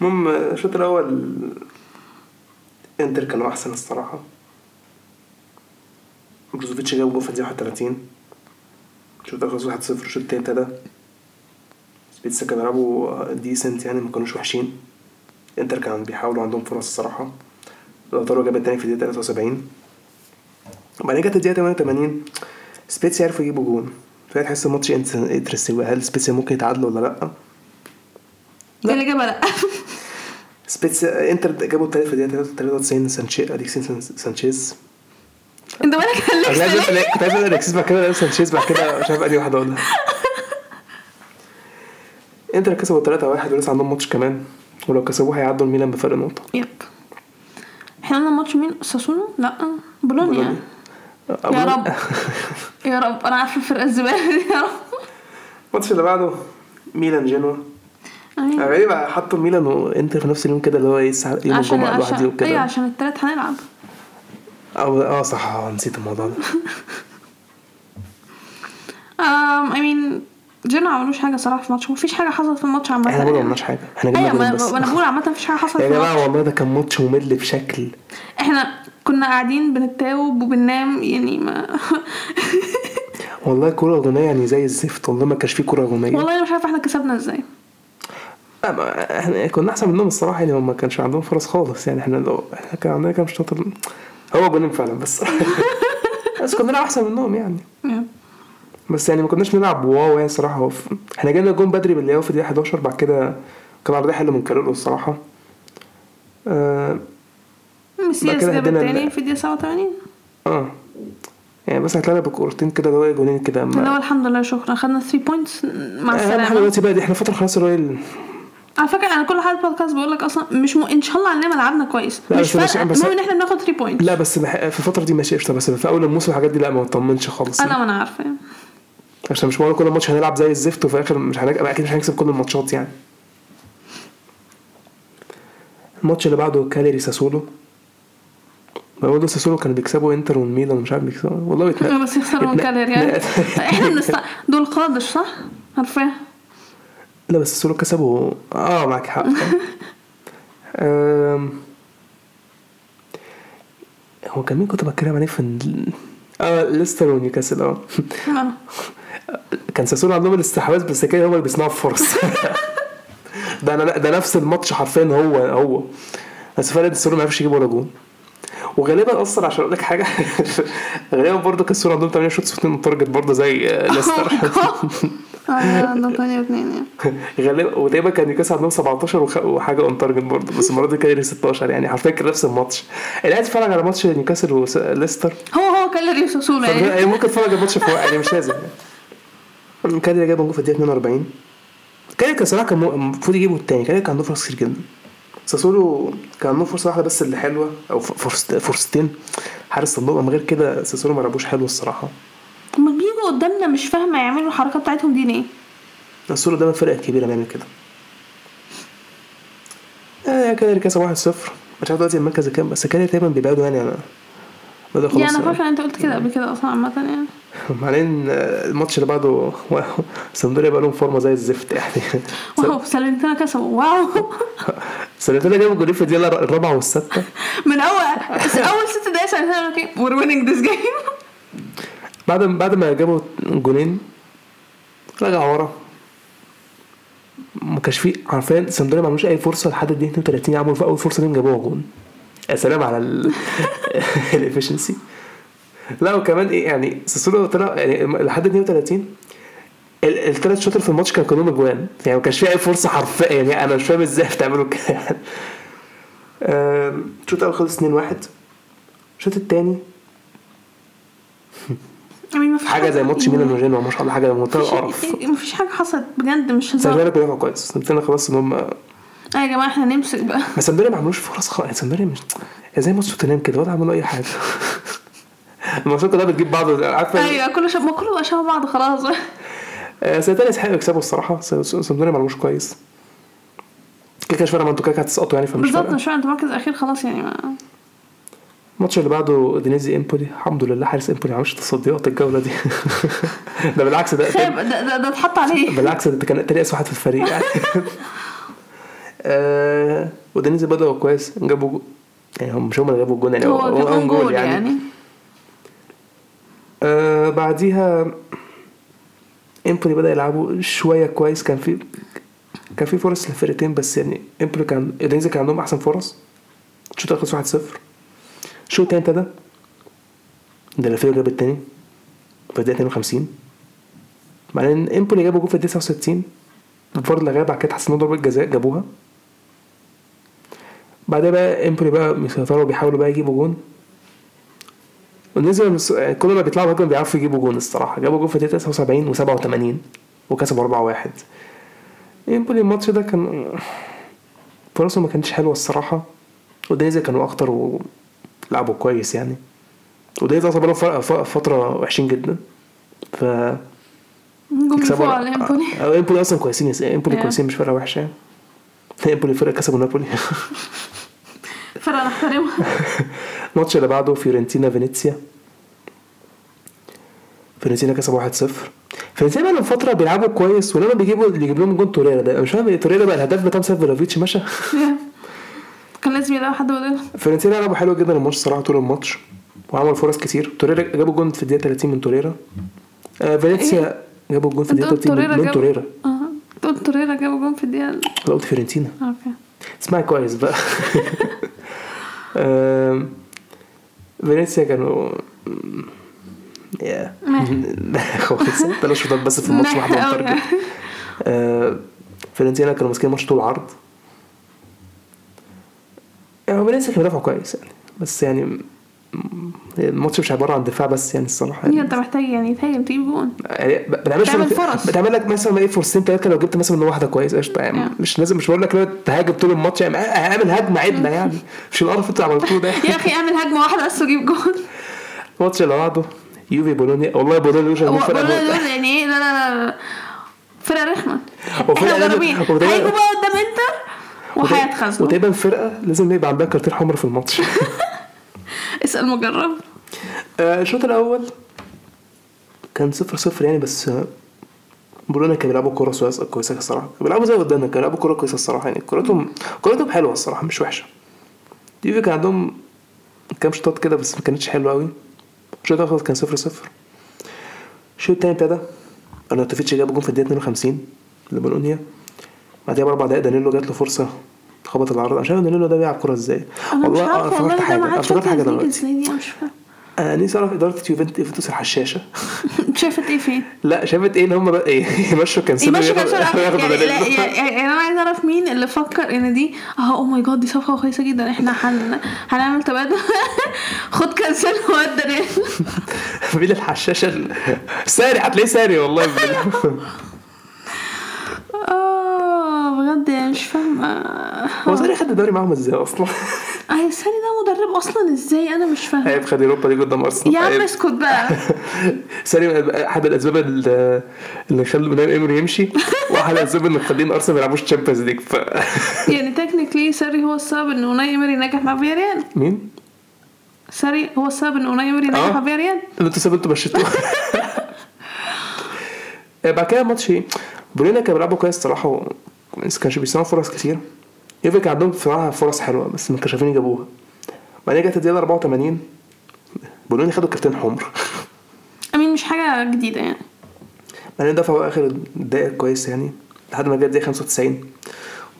المهم الشوط الأول إنتر كانوا أحسن الصراحة. بروزوفيتش جاب جول في الدقيقة 31 الشوط الأول خلص 1-0 الشوط التاني ابتدى. سبيتسا كانوا بيلعبوا decent يعني ما كانوش وحشين. إنتر كان بيحاولوا عندهم فرص الصراحة. لوتارو جاب التاني في الدقيقه 73 وبعدين جت الدقيقة 88 سبيتسي عرفوا يجيبوا جون. فتحس الماتش interesting هل سبيتسي ممكن يتعادلوا ولا لأ؟ لا. الإجابة لأ. سبيتسا إنتر جابوا التالت في الدقيقه 93 سانشيز اليكسيس سانشيز. أنت مالك كنت عايز أقول اليكسيس بعد كده سانشيز بعد كده مش عارف انهي واحدة أقولها. إنتر كسبوا 3-1 ولسه عندهم ماتش كمان. ولو كسبوه هيعدوا الميلان بفرق نقطة. يب. إحنا قلنا ماتش مين؟ ساسولو؟ لا. بولونيا. يا رب. يا رب. أنا عارفه الفرقة الزبالة دي. يا رب. الماتش اللي بعده ميلان جنوا. أيوة. غريب حطوا ميلان وإنتر في نفس اليوم كده اللي هو إيه يوم عشان الجمعة لوحدي أيوه وكده عشان التلات هنلعب آه آه صح. نسيت الموضوع ده. um, I mean جينا ما عملوش حاجة صراحة في الماتش. مفيش حاجة حصلت في الماتش عامة. إحنا ما. عملناش حاجة. إحنا جبنا أيوه بس أنا بقول عامة مفيش حاجة حصلت يا جماعة والله ده كان ماتش ممل بشكل. إحنا كنا قاعدين بنتاوب وبننام يعني ما والله كرة هجومية يعني زي الزفت. والله ما كانش فيه كرة هجومية والله أنا مش عارفه إحنا كسبنا إزاي. إحنا كنا أحسن منهم الصراحة يعني. ما كانش عندهم فرص خالص يعني. إحنا لو إحنا كان عندنا كام شوط؟ هو جونين فعلا بس. بس كنا أحسن منهم يعني. بس يعني ما كناش نلعب واو يعني الصراحة هو إحنا جالنا جون بدري باللي هو في الدقيقة 11 بعد كده كان عرضية حلوة من كارولو الصراحة. آه, كده جاب التاني في الدقيقة 87 آه. يعني بس هتلاقينا بكورتين كده اللي هو جونين كده اللي هو الحمد لله شكرا. خدنا 3 points مع السلامة. دلوقتي بقى دي إحنا فترة خلاص الراجل على فكرة أنا كل حلقه بودكاست بقول لك أصلا مش م... إن شاء الله علينا لعبنا كويس. مش فارقة. المهم إن إحنا بناخد 3 points لا بس بح... في الفترة دي ماشي قشطة. بس في أول الموسم الحاجات دي لا ما اطمنش خالص. أنا ما أنا عارفة. عشان مش معقول كل ماتش هنلعب زي الزفت وفي الآخر مش هنك... أكيد مش هنكسب كل الماتشات يعني الماتش اللي بعده كالياري ساسولو برضه ساسولو كانوا بيكسبوا إنتر والميلان ومش عارف بيكسبوا والله. بس يخسروا من اتنا- كالياري يعني إحنا بنست... دول قادش صح؟ عارفاه لا بس ساسولو كسبوا آه معاك حق أم... هو كان مين كنت بتكلم عليه في. آه ليستر ونيوكاسل آه آه. كان ساسولو عندهم الاستحواذ بس كده هم اللي بيصنعوا الفرص. ده أنا ده نفس الماتش حرفيا هو هو. بس فرق ساسولو ما عرفش يجيب ولا جون. وغالبا أصلا عشان أقول لك حاجة غالبا برضه كان ساسولو عندهم 8 shots في target برضه زي آه، ليستر. آه ده 8 و2 يعني غالبا وتقريبا كان نيوكاسل عندهم 17 وخ- وحاجة on target برضه بس المرة دي كان 16 يعني حرفيا كان نفس الماتش. اللي قاعد يتفرج على ماتش نيوكاسل وليستر هو هو كالياري ساسولو يعني. ممكن تتفرج على الماتش في يعني مش لازم. يعني اللي جاب جول في الدقيقة 42 كان كان صراحة كان المفروض يجيبوا التاني. كان كان عنده فرص كتير جدا. ساسولو كان عنده فرصة واحدة بس اللي حلوة أو فرصتين. حارس صندوق غير كده ساسولو ما لعبوش حلو الصراحة. هما بيجوا قدامنا مش فاهمة يعملوا الحركات بتاعتهم دي ليه؟ ساسولو ده من الفرق الكبيره بيعمل كده. آه اللي كسب 1-0 مش عارف دلوقتي المركز كام بس كان دايما بيبعدوا يعني. أنا بدأ خلاص يعني أنا فاكرة أنت قلت كده قبل كده أصلا عامة يعني. بعدين آه، الماتش اللي بعده سامدوريا بقى لهم فورمة زي الزفت يعني. واو سالنتنا كسبوا واو. سالنتوريا جابوا جولين في الدقيقة الرابعة والسادسه من أول أول ست دقايق سالرنيتانا okay we're winning this game بعد بعد ما جابوا جولين رجع ورا. ما كانش فيه عارفين سامبدوريا ما عملوش أي فرصة لحد الدقيقة 32 عملوا في أول فرصة ليهم جابوها جون. يا سلام على ال efficiency لا وكمان إيه يعني ساسولو طلع يعني لحد 32 ال- الثلاث شوط في الماتش كان كلهم أجوان. يعني ما كانش فيه أي فرصة حرفيا يعني أنا مش فاهم إزاي بتعملوا كده. الشوط الأول خلص 2-1 الشوط الثاني حاجة زي ماتش ميلان وجينوا ما شاء الله حاجة منتهى القرف مفيش حاجة حصلت بجد مش هزار. سامدوريا بيلعبوا كويس. سامدوريا خلاص إن هم آه يا جماعة إحنا نمسك بقى. بس سامدوريا ما عملوش فرص خالص سامدوريا مش زي ماتش توتنهام كده؟ ولا عملوا أي حاجة. الماتشات كلها بتجيب بعض عارفة أيوه كله شبه ما كله بقى شبه بعض خلاص. آه، سنتين يستحقوا يكسبوا الصراحة. س- س- سامدوريا ما كويس. كده كده مش فارقه ما أنتوا كده كده هتسقطوا يعني فمش بالظبط فارقه مش انت مركز أخير خلاص يعني ما الماتش اللي بعده أودينيزي إمبولي. الحمد لله حارس إمبولي ما عملش تصديات الجولة دي. ده بالعكس ده ده ده, ده اتحط عليه. بالعكس ده كان تاني واحد في الفريق يعني. آه أودينيزي بدأوا كويس. جابوا. يعني هم مش هم اللي جابوا الجون يعني هو own goal يعني, يعني. آه بعديها امبولي بدأ يلعبوا شوية كويس. كان في كان في فرص للفرقتين بس يعني امبولي كان أودينيزي كان عندهم أحسن فرص. الأول خلص 1-0 الشوط التاني ابتدى. ديولوفيو جاب التاني. في الدقيقة 52 بعدين امبولي جابوا جول في الدقيقة 69 بفرض لغاية بعد كده حسنوا ضربة جزاء جابوها. بعدها بقى امبولي بقى بيسيطروا وبيحاولوا بقى يجيبوا جون. ونزل مس- كل ما بيطلعوا هجمة بيعرفوا يجيبوا جون الصراحة. جابوا جون في الدقيقة 79 و87 وكسبوا 4-1 امبولي الماتش ده كان فرصه ما كانتش حلوة الصراحة. أودينيزي كانوا أخطر ولعبوا كويس يعني. أودينيزي أصلا بقالهم ف- ف- فترة وحشين جدا. ف يكسبوا- فوق على امبولي امبولي أصلا كويسين يس- امبولي Yeah. كويسين مش فرقة وحشة. يعني امبولي فرقة كسبوا نابولي. فرقة نحترمها الماتش اللي بعده فيورنتينا فينيسيا. فيورنتينا كسب 1-0 فيورنتينا بقى فترة بيلعبوا كويس ولما بيجيبوا اللي يجيب لهم جون توريرا ده. مش فاهم توريرا بقى الهداف بتاع سيرفي فلاهوفيتش مشى. كان لازم يلاقوا حد بدل فيورنتينا لعبوا حلو جدا الماتش صراحة طول الماتش وعملوا فرص كتير. توريرا جابوا جون في الدقيقة 30 من توريرا. آه فينيسيا جابوا جون في الدقيقة قلت 30 توريرا من- توريرا. آه قلت توريرا جابوا جون في الدقيقة أنا قلت فيورنتينا. أوكي. اسمعي كويس بقى. فينيسيا كانوا يا. كويس ثلاث شوطات بس في الماتش أوي. مترجم آه، فيورنتينا كانوا ماسكين الماتش طول العرض. يعني فينيسيا كان بيدافعوا كويس يعني. بس يعني الماتش مش عبارة عن دفاع بس يعني الصراحة هي يعني انت محتاج يعني تهاجم تجيب جون. يعني ب- بتعملش تعمل فرص. بتعمل لك مثلا إيه فرصتين ثلاثة لو جبت مثلا من واحدة كويس قشطة. يعني Yeah. مش لازم مش بقول لك تهاجم طول الماتش يعني اعمل هجمة عدلة يعني. مش القرف أنتوا عملتوه ده. يا أخي اعمل هجمة واحدة بس وجيب جون. الماتش اللي بعده يوفي بولونيا. والله بولونيا مش فرقة. دول يعني إيه؟ لا لا لا رخمة. وفرقة إحنا مجربين. هيجوا بقى قدام إنتر وهيتخاذلوا وتقريبا فرقة لازم يبقى عندها كارتين حمر في الماتش. اسأل مجرب. آه، الشوط الأول كان صفر صفر يعني بس بولونيا كانوا بيلعبوا كورة كويسة الصراحة. كانوا بيلعبوا زي قدامنا كانوا بيلعبوا كورة كويسة الصراحة يعني. كورتهم كورتهم حلوة الصراحة مش وحشة. يوفي كان عندهم كام شوطات كده بس ما كانتش حلوة قوي الشوط الأول كان صفر صفر. الشوط التاني ابتدى. ارناتوفيتش جاب جون في الدقيقة 52 لبولونيا. بعدها بأربع دقايق دانيلو جات له فرصة خبط العرض أنا مش عارف دانيلو ده بيلعب كورة إزاي. أنا مش آه، والله افتكرت ده حاجة عادش افتكرت حاجة دلوقتي. أنا مش فاهمة. أنا نفسي اعرف إدارة يوفنت- يوفنتوس على الشاشه شافت إيه فين؟ لا شافت إيه إن هم إيه يمشوا كانسيلو يمشي ياخد- كان ياخدوا يعني. يعني, يعني أنا عايزة أعرف مين اللي فكر إن دي آه أو ماي جاد دي صفقة كويسة جدا. إحنا هن هنعمل تبادل. خد كنسل واد مين الحشاشة ال- ساري هتلاقيه ساري والله. بجد يعني مش فاهمة هو ساري خد الدوري معاهم إزاي أصلا؟ آه السنة ده مدرب أصلا إزاي أنا مش فاهمة عيب خد أوروبا دي قدام أرسنال يا عم. اسكت بقى ساري أحد الأسباب اللي خلوا أوناي إيمري يمشي وأحد الأسباب اللي مخلين أرسنال ما يلعبوش Champions League ف يعني technically ساري هو السبب إن أوناي إيمري نجح مع فياريال مين؟ ساري هو السبب إن أوناي إيمري نجح آه. مع فياريال اللي أنتوا سابوا أنتوا مشيتوه بعد كده الماتش إيه بولينا كانوا بيلعبوا كويس الصراحه. بس كانش بيصنعوا فرص كتير. يوفي كان عندهم بصراحة فرص حلوة بس ما كانش عارفين يجابوها بعدين جت الدقيقة 84 بولونيا خدوا كارتين حمر. امين مش حاجة جديدة يعني. بعدين دفعوا آخر دقيقة كويس يعني لحد ما جت الدقيقه 95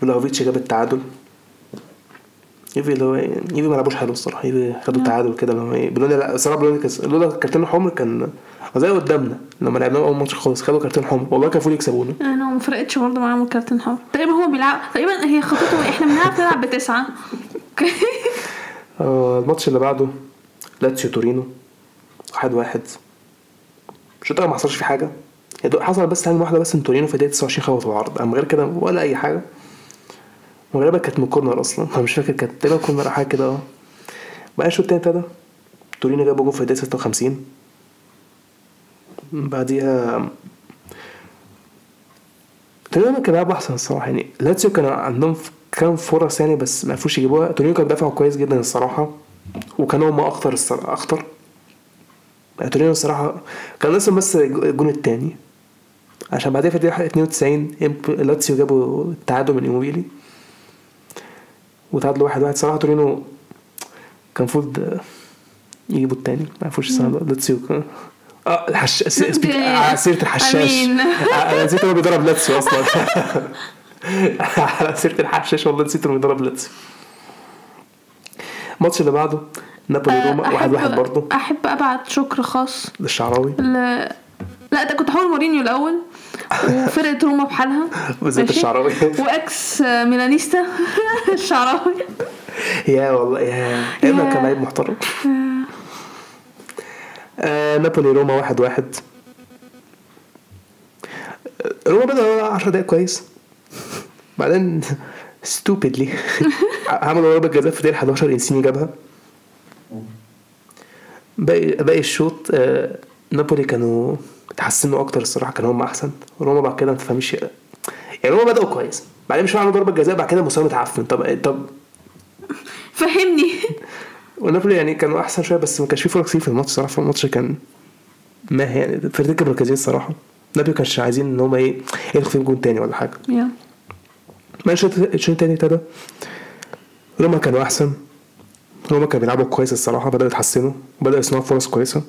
ولاوفيتش جاب التعادل يوفي اللي هو يوفي ما لعبوش حلو الصراحة. يوفي خدوا التعادل كده اللي هو إيه بولونيا لا الصراحه بولونيا لولا الكارتين الحمر كان زي قدامنا لما لعبناهم أول ماتش خالص خدوا كارتين حمر. والله كان المفروض يكسبونا. أنا ما فرقتش برضه معاهم الكارتين حمر. تقريبا هو بيلعب تقريبا هي خطته إحنا بنعرف نلعب بتسعة. آه الماتش اللي بعده لاتسيو تورينو واحد واحد. الشوط ما حصلش فيه يا دوب حصل بس هجمة واحدة بس من تورينو في الدقيقة 29 خبطوا العارضة. أما غير كده ولا أي حاجة. وغالبا كانت من corner أصلا. أنا مش فاكر كانت تقريبا corner أو حاجة كده. أه بقى الشوط التاني ابتدى. تورينو جابوا جول في الدقيقة 56 بعديها تورينو كان بيلعبوا أحسن الصراحة. يعني لاتسيو كانوا عندهم كام فرص يعني بس ما عرفوش يجيبوها. تورينو كان بيدافعوا كويس جدا الصراحة وكانوا هم أخطر الصراحة أخطر. يعني تورينو الصراحة كان ناقصهم بس الجون التاني. عشان بعدها في الدقيقة 92 إمب- لاتسيو جابوا التعادل من إيموبيلي. وتعادلوا واحد واحد. صراحة تورينو كان المفروض يجيبوا التاني. ما السنة لاتسيو كان- آه الحش على سيرة الحشاش. أمين. أنا نسيت هو بيدرب لاتسيو أصلا. على سيرة الحشاش والله نسيت انه بيدرب لاتسيو. الماتش اللي بعده نابولي روما واحد واحد برضه. أحب ابعت شكر خاص للشعراوي. ل... لا ده كنت هقول مورينيو الأول وفرقة روما بحالها. بالذات؟ الشعراوي. و ex Milanista. الشعراوي. يا والله يا إما كان لعيب محترم. آه نابولي روما واحد واحد. آه، روما بدأ 10 دقايق كويس. بعدين stupidly عملوا ضربة جزاء في دقيقة 11 إنسيني جابها. باقي باقي الشوط آه نابولي كانوا اتحسنوا أكتر الصراحة كانوا هم أحسن. روما بعد كده ما تفهميش. يعني روما بدأوا كويس. بعدين مش عملوا ضربة جزاء بعد كده مستواهم اتعفن طب طب. فهمني. ونابولي يعني كانوا أحسن شوية بس ما كانش فيه فرق كتير في الماتش صراحة. الماتش كان ما هي يعني كانوا مركزين الصراحه نابولي كانش عايزين إن هم إيه يدخل فيهم جون تاني ولا حاجة. يا. ما الشوط التاني ابتدى. روما كانوا أحسن. روما كانوا بيلعبوا كويس الصراحة بدأوا يتحسنوا وبدأوا يصنعوا فرص كويسة.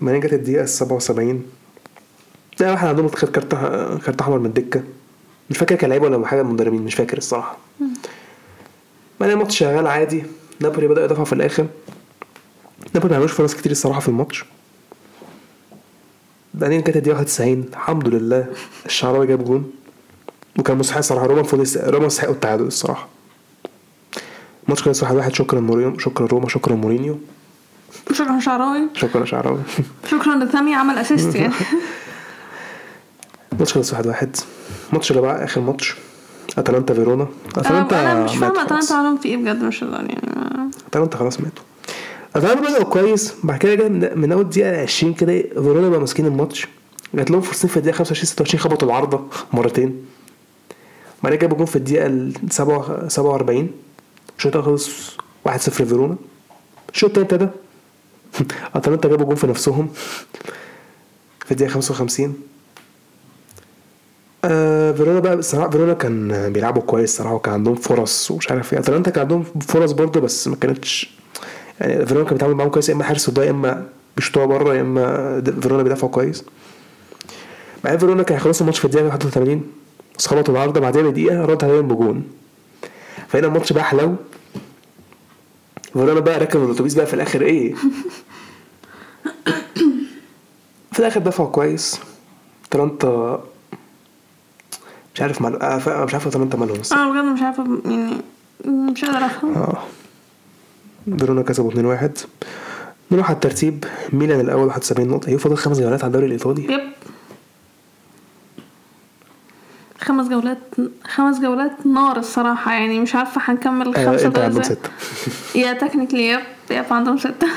بعدين جت الدقيقة 77 لا واحد عندهم خد كارت كارت أحمر من الدكة. مش فاكر كان لعيب ولا حاجة من المدربين مش فاكر الصراحة. بعدين الماتش شغال عادي. نابولي بدأ يدافع في الآخر. نابولي ما عملوش فرص كتير الصراحة في الماتش. بعدين كانت الدقيقة 91 الحمد لله. الشعراوي جاب جون. وكان مستحق الصراحة. روما يست- روما يستحقوا التعادل الصراحة. الماتش خلص واحد واحد. شكرا مورينيو. شكرا روما. شكرا مورينيو. شكرا شعراوي. شكرا شعراوي. شكرا لتامي عمل assist يعني. الماتش خلص واحد واحد. الماتش اللي بعد آخر ماتش. أتلانتا فيرونا. أنا أنا مش فاهمة. أتلانتا عملهم في إيه بجد مش يعني أتلانتا خلاص ماتوا. أتلانتا بدأوا كويس بعد كده من أول دقيقة 20 كده فيرونا بقى ماسكين الماتش. جات لهم فرصتين في الدقيقة 25 26 خبطوا العارضة مرتين. بعدين جابوا جون في الدقيقة ال 47 47 الشوط خلص 1-0 فيرونا الشوط التاني ابتدى. أتلانتا جابوا جون في نفسهم. في الدقيقة 55 آه فيرونا بقى الصراحة فيرونا كان بيلعبوا كويس صراحة وكان عندهم فرص ومش عارف إيه. أتلانتا كان عندهم فرص برضه بس ما كانتش يعني فيرونا كان بيتعامل معاهم كويس يا إما حارس قدام يا إما بيشوطوها بره يا إما فيرونا بيدافعوا كويس. بعدين فيرونا كان هيخلصوا الماتش في الدقيقة 81 بس خبطوا العارضة بعدها بدقيقة رد عليهم بجون. فهنا الماتش بقى حلو فيرونا بقى ركب الأتوبيس بقى في الآخر إيه؟ في الآخر دفعوا كويس. أتلانتا مش عارف مال... آه، مش عارف اتلانتا مالهم. أنا بجد مش عارفة يعني مش قادرة أفهم. آه. فيرونا كسبوا 2-1 نروح على الترتيب. ميلان الأول 71 نقطة. هي فاضل خمس جولات على الدوري الإيطالي. Yep. خمس جولات خمس جولات نار الصراحة يعني مش عارفة هنكمل آه خمسة انت عندهم ستة. yeah technically yep yep عندهم ستة.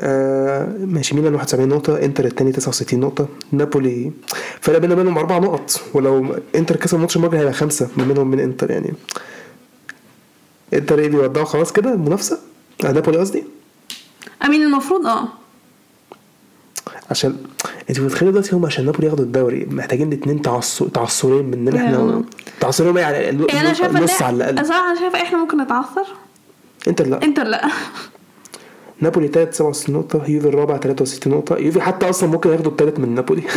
آه ماشي ميلان 71 نقطة انتر التاني 69 نقطة نابولي فرق بيننا وبينهم أربع نقط ولو انتر كسب الماتش المواجهة هيبقى خمسة ما بينهم من انتر يعني. انتر إيه بيودعوا خلاص كده؟ المنافسة آه نابولي قصدي؟ امين المفروض آه. عشان انت متخيل دلوقتي هم عشان نابولي ياخدوا الدوري محتاجين اتنين تعثر تعثرين مننا إحنا تعثرين يعني يعني على الأقل. أنا شايفة إحنا ممكن نتعثر. انتر لا. انتر لا. نابولي تالت 67 نقطة يوفي الرابع 63 نقطة. يوفي حتى أصلا ممكن ياخدوا التالت من نابولي.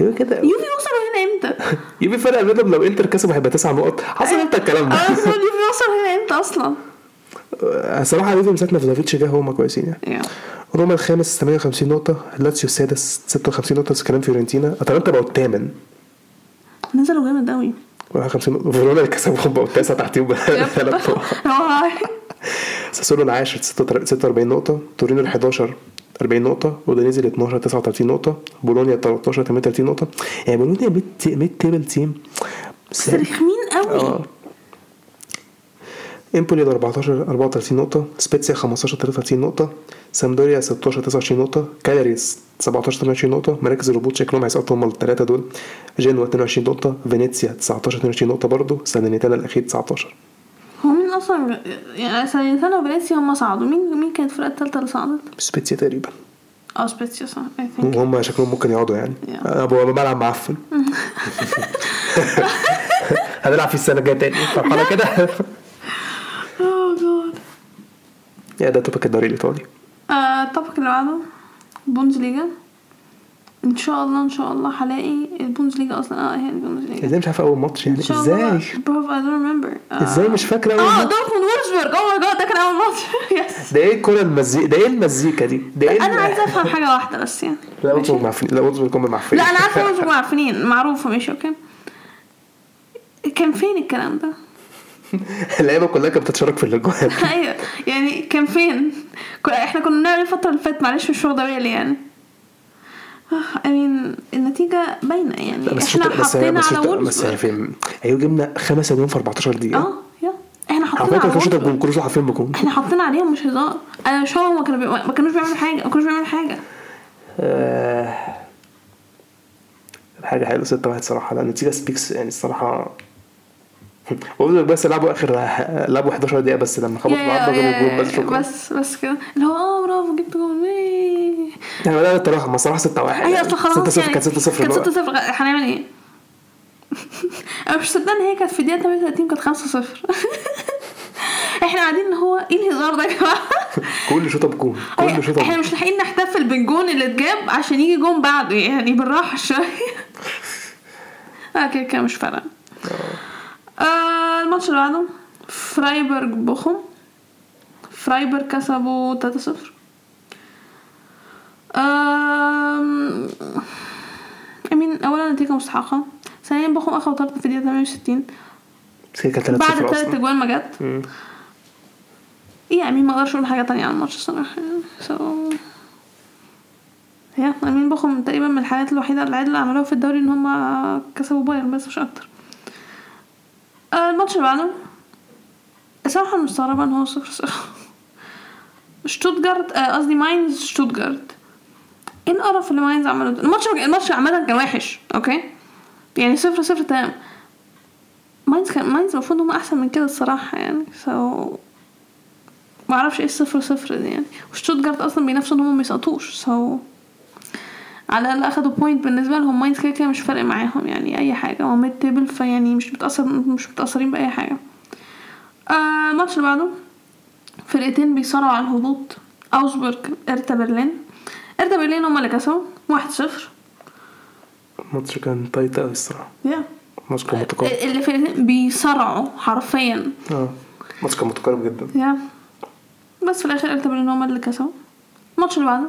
أيوه كده. يوفي وصلوا هنا إمتى؟ يوفي فرق بينهم لو إنتر كسب هيبقى تسع نقط. حصل إمتى الكلام ده؟ أصلاً يوفي وصل هنا إمتى أصلا؟ آه، صراحة يوفي من ساعة ما فلاهوفيتش جه هم كويسين يعني. Yeah. روما الخامس 58 نقطة لاتسيو السادس 56 نقطة بس كلام فيورنتينا. أتلانتا بقوا الثامن. نزلوا جامد قوي 51 نقطة. فيرونا اللي كسبهم بقوا التاسع تحتيهم بثلاث نقط. ساسولو العاشر 46 نقطة. تورينو ال 11 40 نقطة. أودينيزي ال 12 39 نقطة. بولونيا 13 38 نقطة. يعني بولونيا mid table team. بس رخمين قوي آه. امبولي ال 14 34 نقطة سبيتسيا 15 33 نقطة سامبدوريا 16 29 نقطة كالياري 17 28 نقطة مراكز الهبوط شكلهم هيسقطوا هم الثلاثة دول جنوا 22 نقطة فينيسيا 19 22 نقطة برضه سالرنيتانا الأخير 19 هو مين أصلا يعني سالرنيتانا وفينيسيا هم صعدوا مين مين كانت الفرقة التالتة اللي صعدت؟ سبيتسيا تقريبا آه سبيتسيا صح. هم شكلهم ممكن يقعدوا يعني Yeah. ابو ملعب معفن هنلعب فيه السنة الجايه تاني فرحانه كده yeah ده topic الدوري الإيطالي. ال topic اللي بعده بوندسليجا. إن شاء الله إن شاء الله هلاقي البوندسليجا أصلا. آه هي البوندسليجا. إزاي مش عارفه أول ماتش يعني؟ إزاي؟ برافو I don't remember. إزاي مش فاكرة أول آه دورتموند وولفسبورج oh my god ده كان أول ماتش. yes ده إيه الكرة المزيكا ده إيه المزيكا دي؟ ده إيه أنا عايزة أفهم حاجة واحدة بس يعني. لا وولفسبورج معفنين لا وولفسبورج هم معفنين لا أنا عارفة وولفسبورج معفنين معروفة ماشي okay. كان فين الكلام ده؟ اللعيبه كلها كانت بتتشارك في الاجوان أيوه يعني كان فين؟ إحنا كنا بنعمل الفترة اللي فاتت معلش مش واخدة بالي يعني. I mean النتيجة باينة يعني. بس إحنا حطينا بس على شوط بس هي وولفسبورج في أيوه جبنا خمس أجوان في 14 دقيقة. آه يا إحنا على حطينا فكرة على كان حرفيا بجون إحنا حطينا عليهم مش هزار. أنا مش فاهمة ما كانوا بي... ما كانوش بيعملوا حاجة ما كانوش بيعملوا حاجة. آه، حاجة حلوة 6 1 صراحة. لا النتيجة speaks يعني الصراحة وولفسبورج بس لعبوا آخر لعبوا 11 دقيقة بس لما خبطوا جول بس. شكرا بس بس كده. اللي هو آه برافو جبت جول. يعني بدأنا التراخي ما صراحة 6 1 أيوه أصل خلاص 6 0 يعني كانت 6 0 كانت 6 0 هنعمل إيه؟ أنا مش مصدقة إن هي كانت في الدقيقة 38 كانت 5 0 إحنا قاعدين إن هو إيه الهزار ده يا جماعة؟ كل شوطة بجون كل شوطة إحنا مش لاحقين نحتفل بالجون اللي اتجاب عشان يجي جون بعده يعني بالراحة شوية. آه كده كده مش فارقة. آه الماتش اللي بعده فرايبورج بوخم. فرايبورج كسبوا 3 0 آم، I mean اولا نتيجة مستحقة. ثانيا بوخم اخذوا طرد في الدقيقة 68 بس هي كانت 3 بعد 0 ثلاث أصلا. اجوان ما جت. إيه I mean ما أقدرش أقول حاجة تانية عن الماتش الصراحة. so هي I mean بوخم تقريبا من الحاجات الوحيدة اللي اللي عملوها في الدوري إن هم كسبوا بايرن بس مش أكتر. آه، الماتش اللي بعده. الصراحه أنا مستغربة إن هو صفر صفر. شتوتجارت آه، قصدي ماينز شتوتجارت إيه القرف اللي ماينز عمله ده؟ الماتش الماتش عامة كان وحش okay؟ يعني صفر صفر تمام. ماينز كان ماينز المفروض هم أحسن من كده الصراحة يعني so ما أعرفش إيه الصفر صفر دي يعني. وشتوتجارت أصلا بينافسوا إن هم ما يسقطوش so على الأقل أخدوا point بالنسبة لهم. ماينز كده كده مش فارق معاهم يعني أي حاجة. هو mid table فيعني مش بتاثر مش متأثرين بأي حاجة. آه الماتش اللي بعده. فرقتين بيصارعوا على الهبوط. اوزبورج ارتا برلين. ارتا برلين هم اللي كسبوا. واحد صفر. الماتش كان tight قوي الصراحة. yeah الماتش كان متقارب. اللي فرقتين بيصارعوا حرفيا. آه الماتش كان متقارب جدا. yeah بس في الآخر ارتا برلين هم اللي كسبوا. الماتش اللي بعده.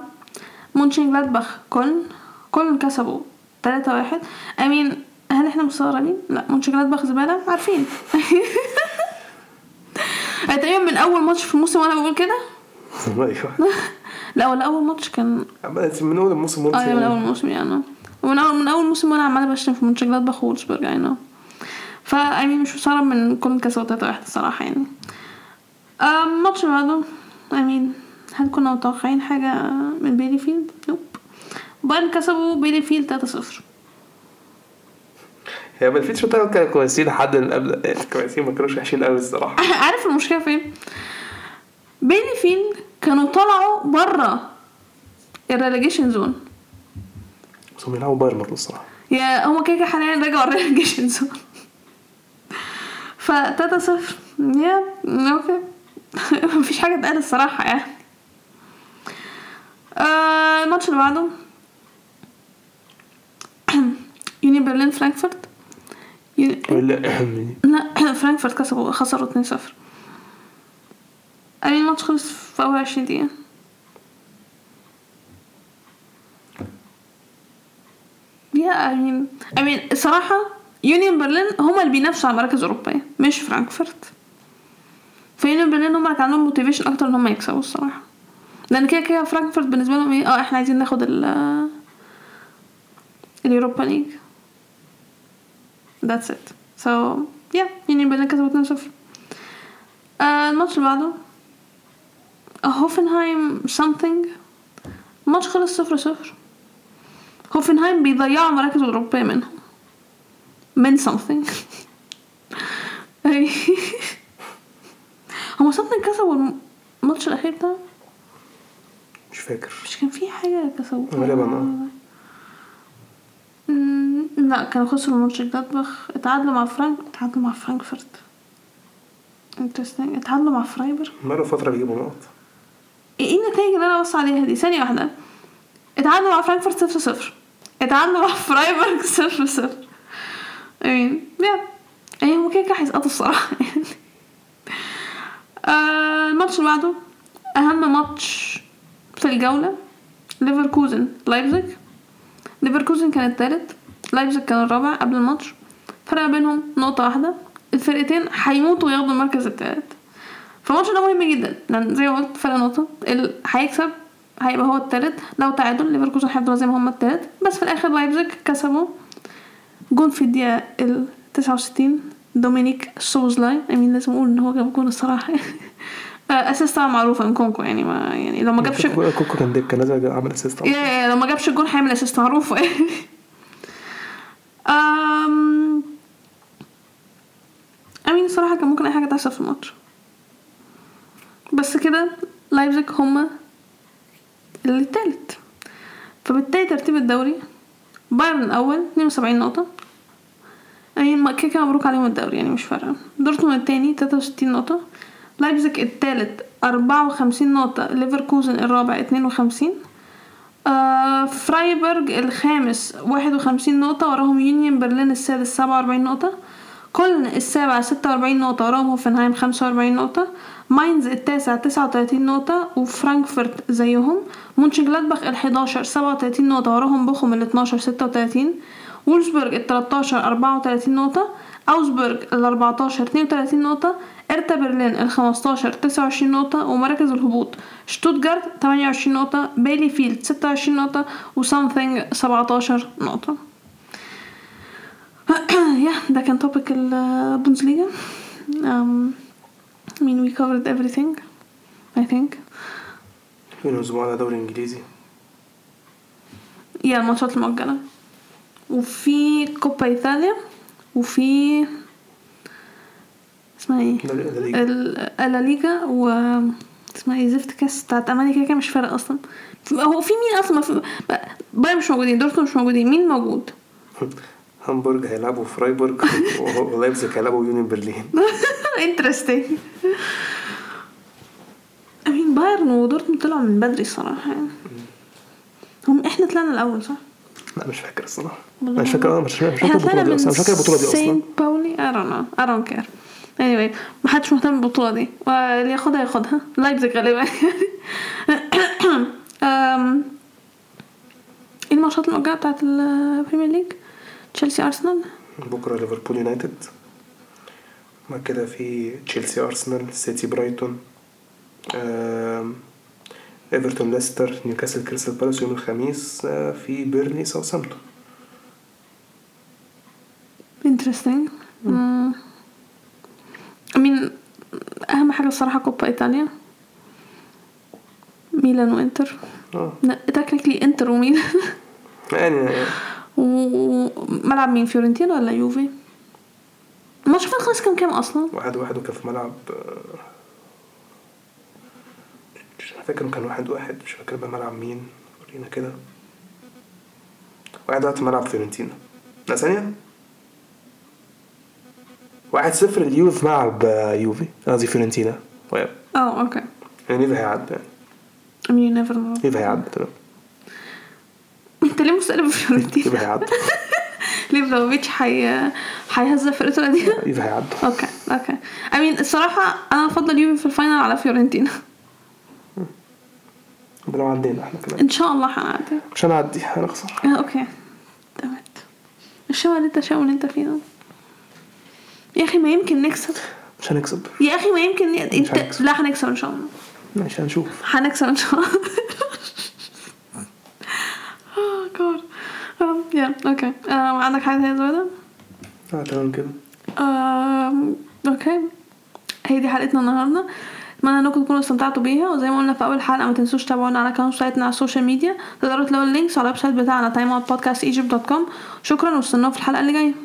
مونشن جلادباخ كولن كولن كسبوا 3 واحد. I mean هل إحنا مستغربين؟ لا مونشن جلادباخ زبالة؟ عارفين. تقريبا من أول ماتش في الموسم وأنا بقول كده؟ أيوه. لا ولا أول ماتش كان من أول الموسم آه من أول ماتش موسم يعني. ومن أول من أول موسم وأنا عماله بشتم في مونشن جلادباخ وولسبورج يعني فا I mean مش مستغرب من كولن كسبوا 3 واحد الصراحة يعني. آم، الماتش اللي بعده I mean هل كنا متوقعين حاجة من بيلي فيلد؟ nope بايرن كسبوا بيلي فيلد 3 0 هي ما فيش شوطه كانوا كويسين لحد قبل. كويسين ما كانوش وحشين قوي الصراحة. عارف المشكلة فين؟ بيلي فيلد كانوا طلعوا بره الريليجيشن زون بس هم بيلعبوا بايرن برضه الصراحة. yeah هما كده كده حاليا رجعوا ال relegation zone ف 3 0 yeah okay مفيش حاجة تتقال الصراحة يعني. آه، الماتش اللي بعده. يوني برلين فرانكفورت. يوني- لا لا فرانكفورت كسبوا خسروا 2 0 يعني الماتش خلص في أول 20 دقيقة؟ yeah I mean I mean الصراحة يونيون برلين هما اللي بينافسوا على مراكز أوروبية مش فرانكفورت. فيونيون برلين هما اللي كان عندهم motivation أكتر إن هما يكسبوا الصراحة. لأن كده كده فرانكفورت بالنسبة لهم إيه؟ آه إحنا عايزين ناخد ال اليوروبا ليج. That's it. So yeah يونيون برلين كسبوا 2 0 آه الماتش اللي بعده. هوفنهايم something. الماتش خلص صفر صفر. هوفنهايم بيضيعوا مراكز أوروبية منهم. من something. هما something كسبوا الماتش الأخير ده. فاكر. مش كان في حاجة كسبوها غالبا آه. لا كانوا خسروا ماتش جلادباخ اتعادلوا مع فرانك اتعادلوا مع فرانكفورت. interesting اتعادلوا مع فرايبر مرة فترة بيجيبوا نقط. إيه النتائج اللي أنا بص عليها دي؟ ثانية واحدة. اتعادلوا مع فرانكفورت صفر صفر. اتعادلوا مع فرايبورغ صفر صفر. I mean yeah إيه هو كده كده هيسقطوا الصراحة يعني. آه الماتش اللي بعده. أهم ماتش في الجولة؟ ليفركوزن لايبزيج. ليفركوزن كان التالت لايبزيج كان الرابع قبل الماتش. فرق بينهم نقطة واحدة. الفرقتين هيموتوا وياخدوا المركز التالت. فالماتش ده مهم جدا. لأن زي ما قلت فرق نقطة. اللي هيكسب هيبقى هو التالت. لو تعادل ليفركوزن هيفضلوا زي ما هما التالت. بس في الآخر لايبزيج كسبوا. جون في الدقيقة ال 69 دومينيك سوبوسلاي. I mean لازم أقول إن هو جاب جون الصراحة. assist طبعا معروفة من نكونكو يعني ما يعني لو ما جابش نكونكو كان ديك كان لازم عمل assist yeah لو ما جابش الجون هيعمل assist معروفة يعني أم... I mean الصراحة كان ممكن أي حاجة تحصل في الماتش. بس كده لايبزيج هما اللي التالت. فبالتالي ترتيب الدوري بايرن الأول 72 نقطة. يعني ما- كده كده مبروك عليهم الدوري يعني مش فارقة. دورتموند التاني 63 نقطة. لايبزيج التالت 54 نقطة. ليفركوزن الرابع 52 آه فرايبورغ الخامس 51 نقطة. وراهم يونيون برلين السادس 47 نقطة. كولن السابع 46 نقطة. وراهم هوفنهايم 45 نقطة. ماينز التاسع 39 نقطة. وفرانكفورت زيهم. مونشن جلادباخ ال 11 37 نقطة. وراهم بوخم ال 12 36 وولفسبورج ال 13 34 نقطة. أوزبورج ال 14 32 نقطة إرتا برلين ال 15 29 نقطة ومراكز الهبوط. شتوتجارت 28 نقطة بيلي فيلد 26 نقطة و something 17 نقطة. يا ده كان topic البوندسليجا um, I mean we covered everything I think. أسبوع على دوري انجليزي يا الماتشات المؤجلة. وفي كوبا ايطاليا وفي اسمها إيه؟ دوري لا ليجا. ال- اللا ليجا و اسمها إيه زفت كاس بتاعت المانيا كده كده مش فارق أصلا. هو في مين أصلا؟ في بايرن مش موجودين دورتموند مش موجودين. مين موجود؟ هامبورج هيلعبوا فرايبورج ولايبزيج هيلعبوا يونيون برلين. interesting I mean بايرن ودورتموند طلعوا من بدري الصراحه يعني هم إحنا طلعنا الأول صح؟ لا مش فاكر الصراحة. والله مش فاكر مش فاكر دي أصلا مش فاكر البطولة دي أصلا. سينت باولي I don't know I don't care. Anyway ما حدش مهتم بالبطولة دي. واللي ياخدها ياخدها. لايبزيج غالبا. إيه الماتشات المؤجلة بتاعت البريمير ليج تشيلسي ارسنال بكرة ليفربول يونايتد. بعد كده في تشيلسي أرسنال سيتي برايتون ايفرتون ليستر نيوكاسل كريستال بالاس يوم الخميس في ساوثهامبتون interesting. مم. I mean أهم حاجة الصراحة كوبا إيطاليا. ميلان وإنتر. آه. technically إنتر وميلان. يعني وملعب مين فيورنتينا ولا يوفي؟ الماتش فات خلص كام كام أصلا؟ واحد واحد وكان في ملعب آه، مش فاكر كان واحد واحد مش فاكر بقى ملعب مين. ورينا كده. واحد واحد في ملعب فيورنتينا. لا ثانية. واحد صفر اليوفي في ملعب آه، يوفي. قصدي فيورنتينا. آه okay. يعني يوفي هيعدي يعني. I mean you never know. يوفي هيعدي تمام. انت ليه مستقلب فيورنتينا؟ يوفي هيعدي. ليه فلوفيتش هيهزق فرقته القديمة يوفي هيعدي. okay okay. I mean الصراحة أنا أفضل يوفي في ال final على فيورنتينا. لو عدينا إحنا كمان. إن شاء الله هنعدي مش هنعدي هنخسر. آه okay. تمام. ال show اللي أنت show اللي أنت فيه ده. يا أخي ما يمكن نكسب. مش هنكسب. يا أخي ما يمكن انت هنكسب. لا هنكسب إن شاء الله. ماشي هنشوف. هنكسب إن شاء الله. آه جاد يا okay. عندك حاجة تانية زيادة؟ آه تمام كده. okay. هي دي حلقتنا النهارده. اتمنى انكم تكونوا استمتعتوا بيها وزي ما قلنا في أول حلقة ما تنسوش تابعونا على accounts بتاعتنا على ال social media. تقدروا تلاقوا ال links على ال website بتاعنا timeoutpodcastegypt.com شكرا وأستنونا في الحلقة اللي جاية.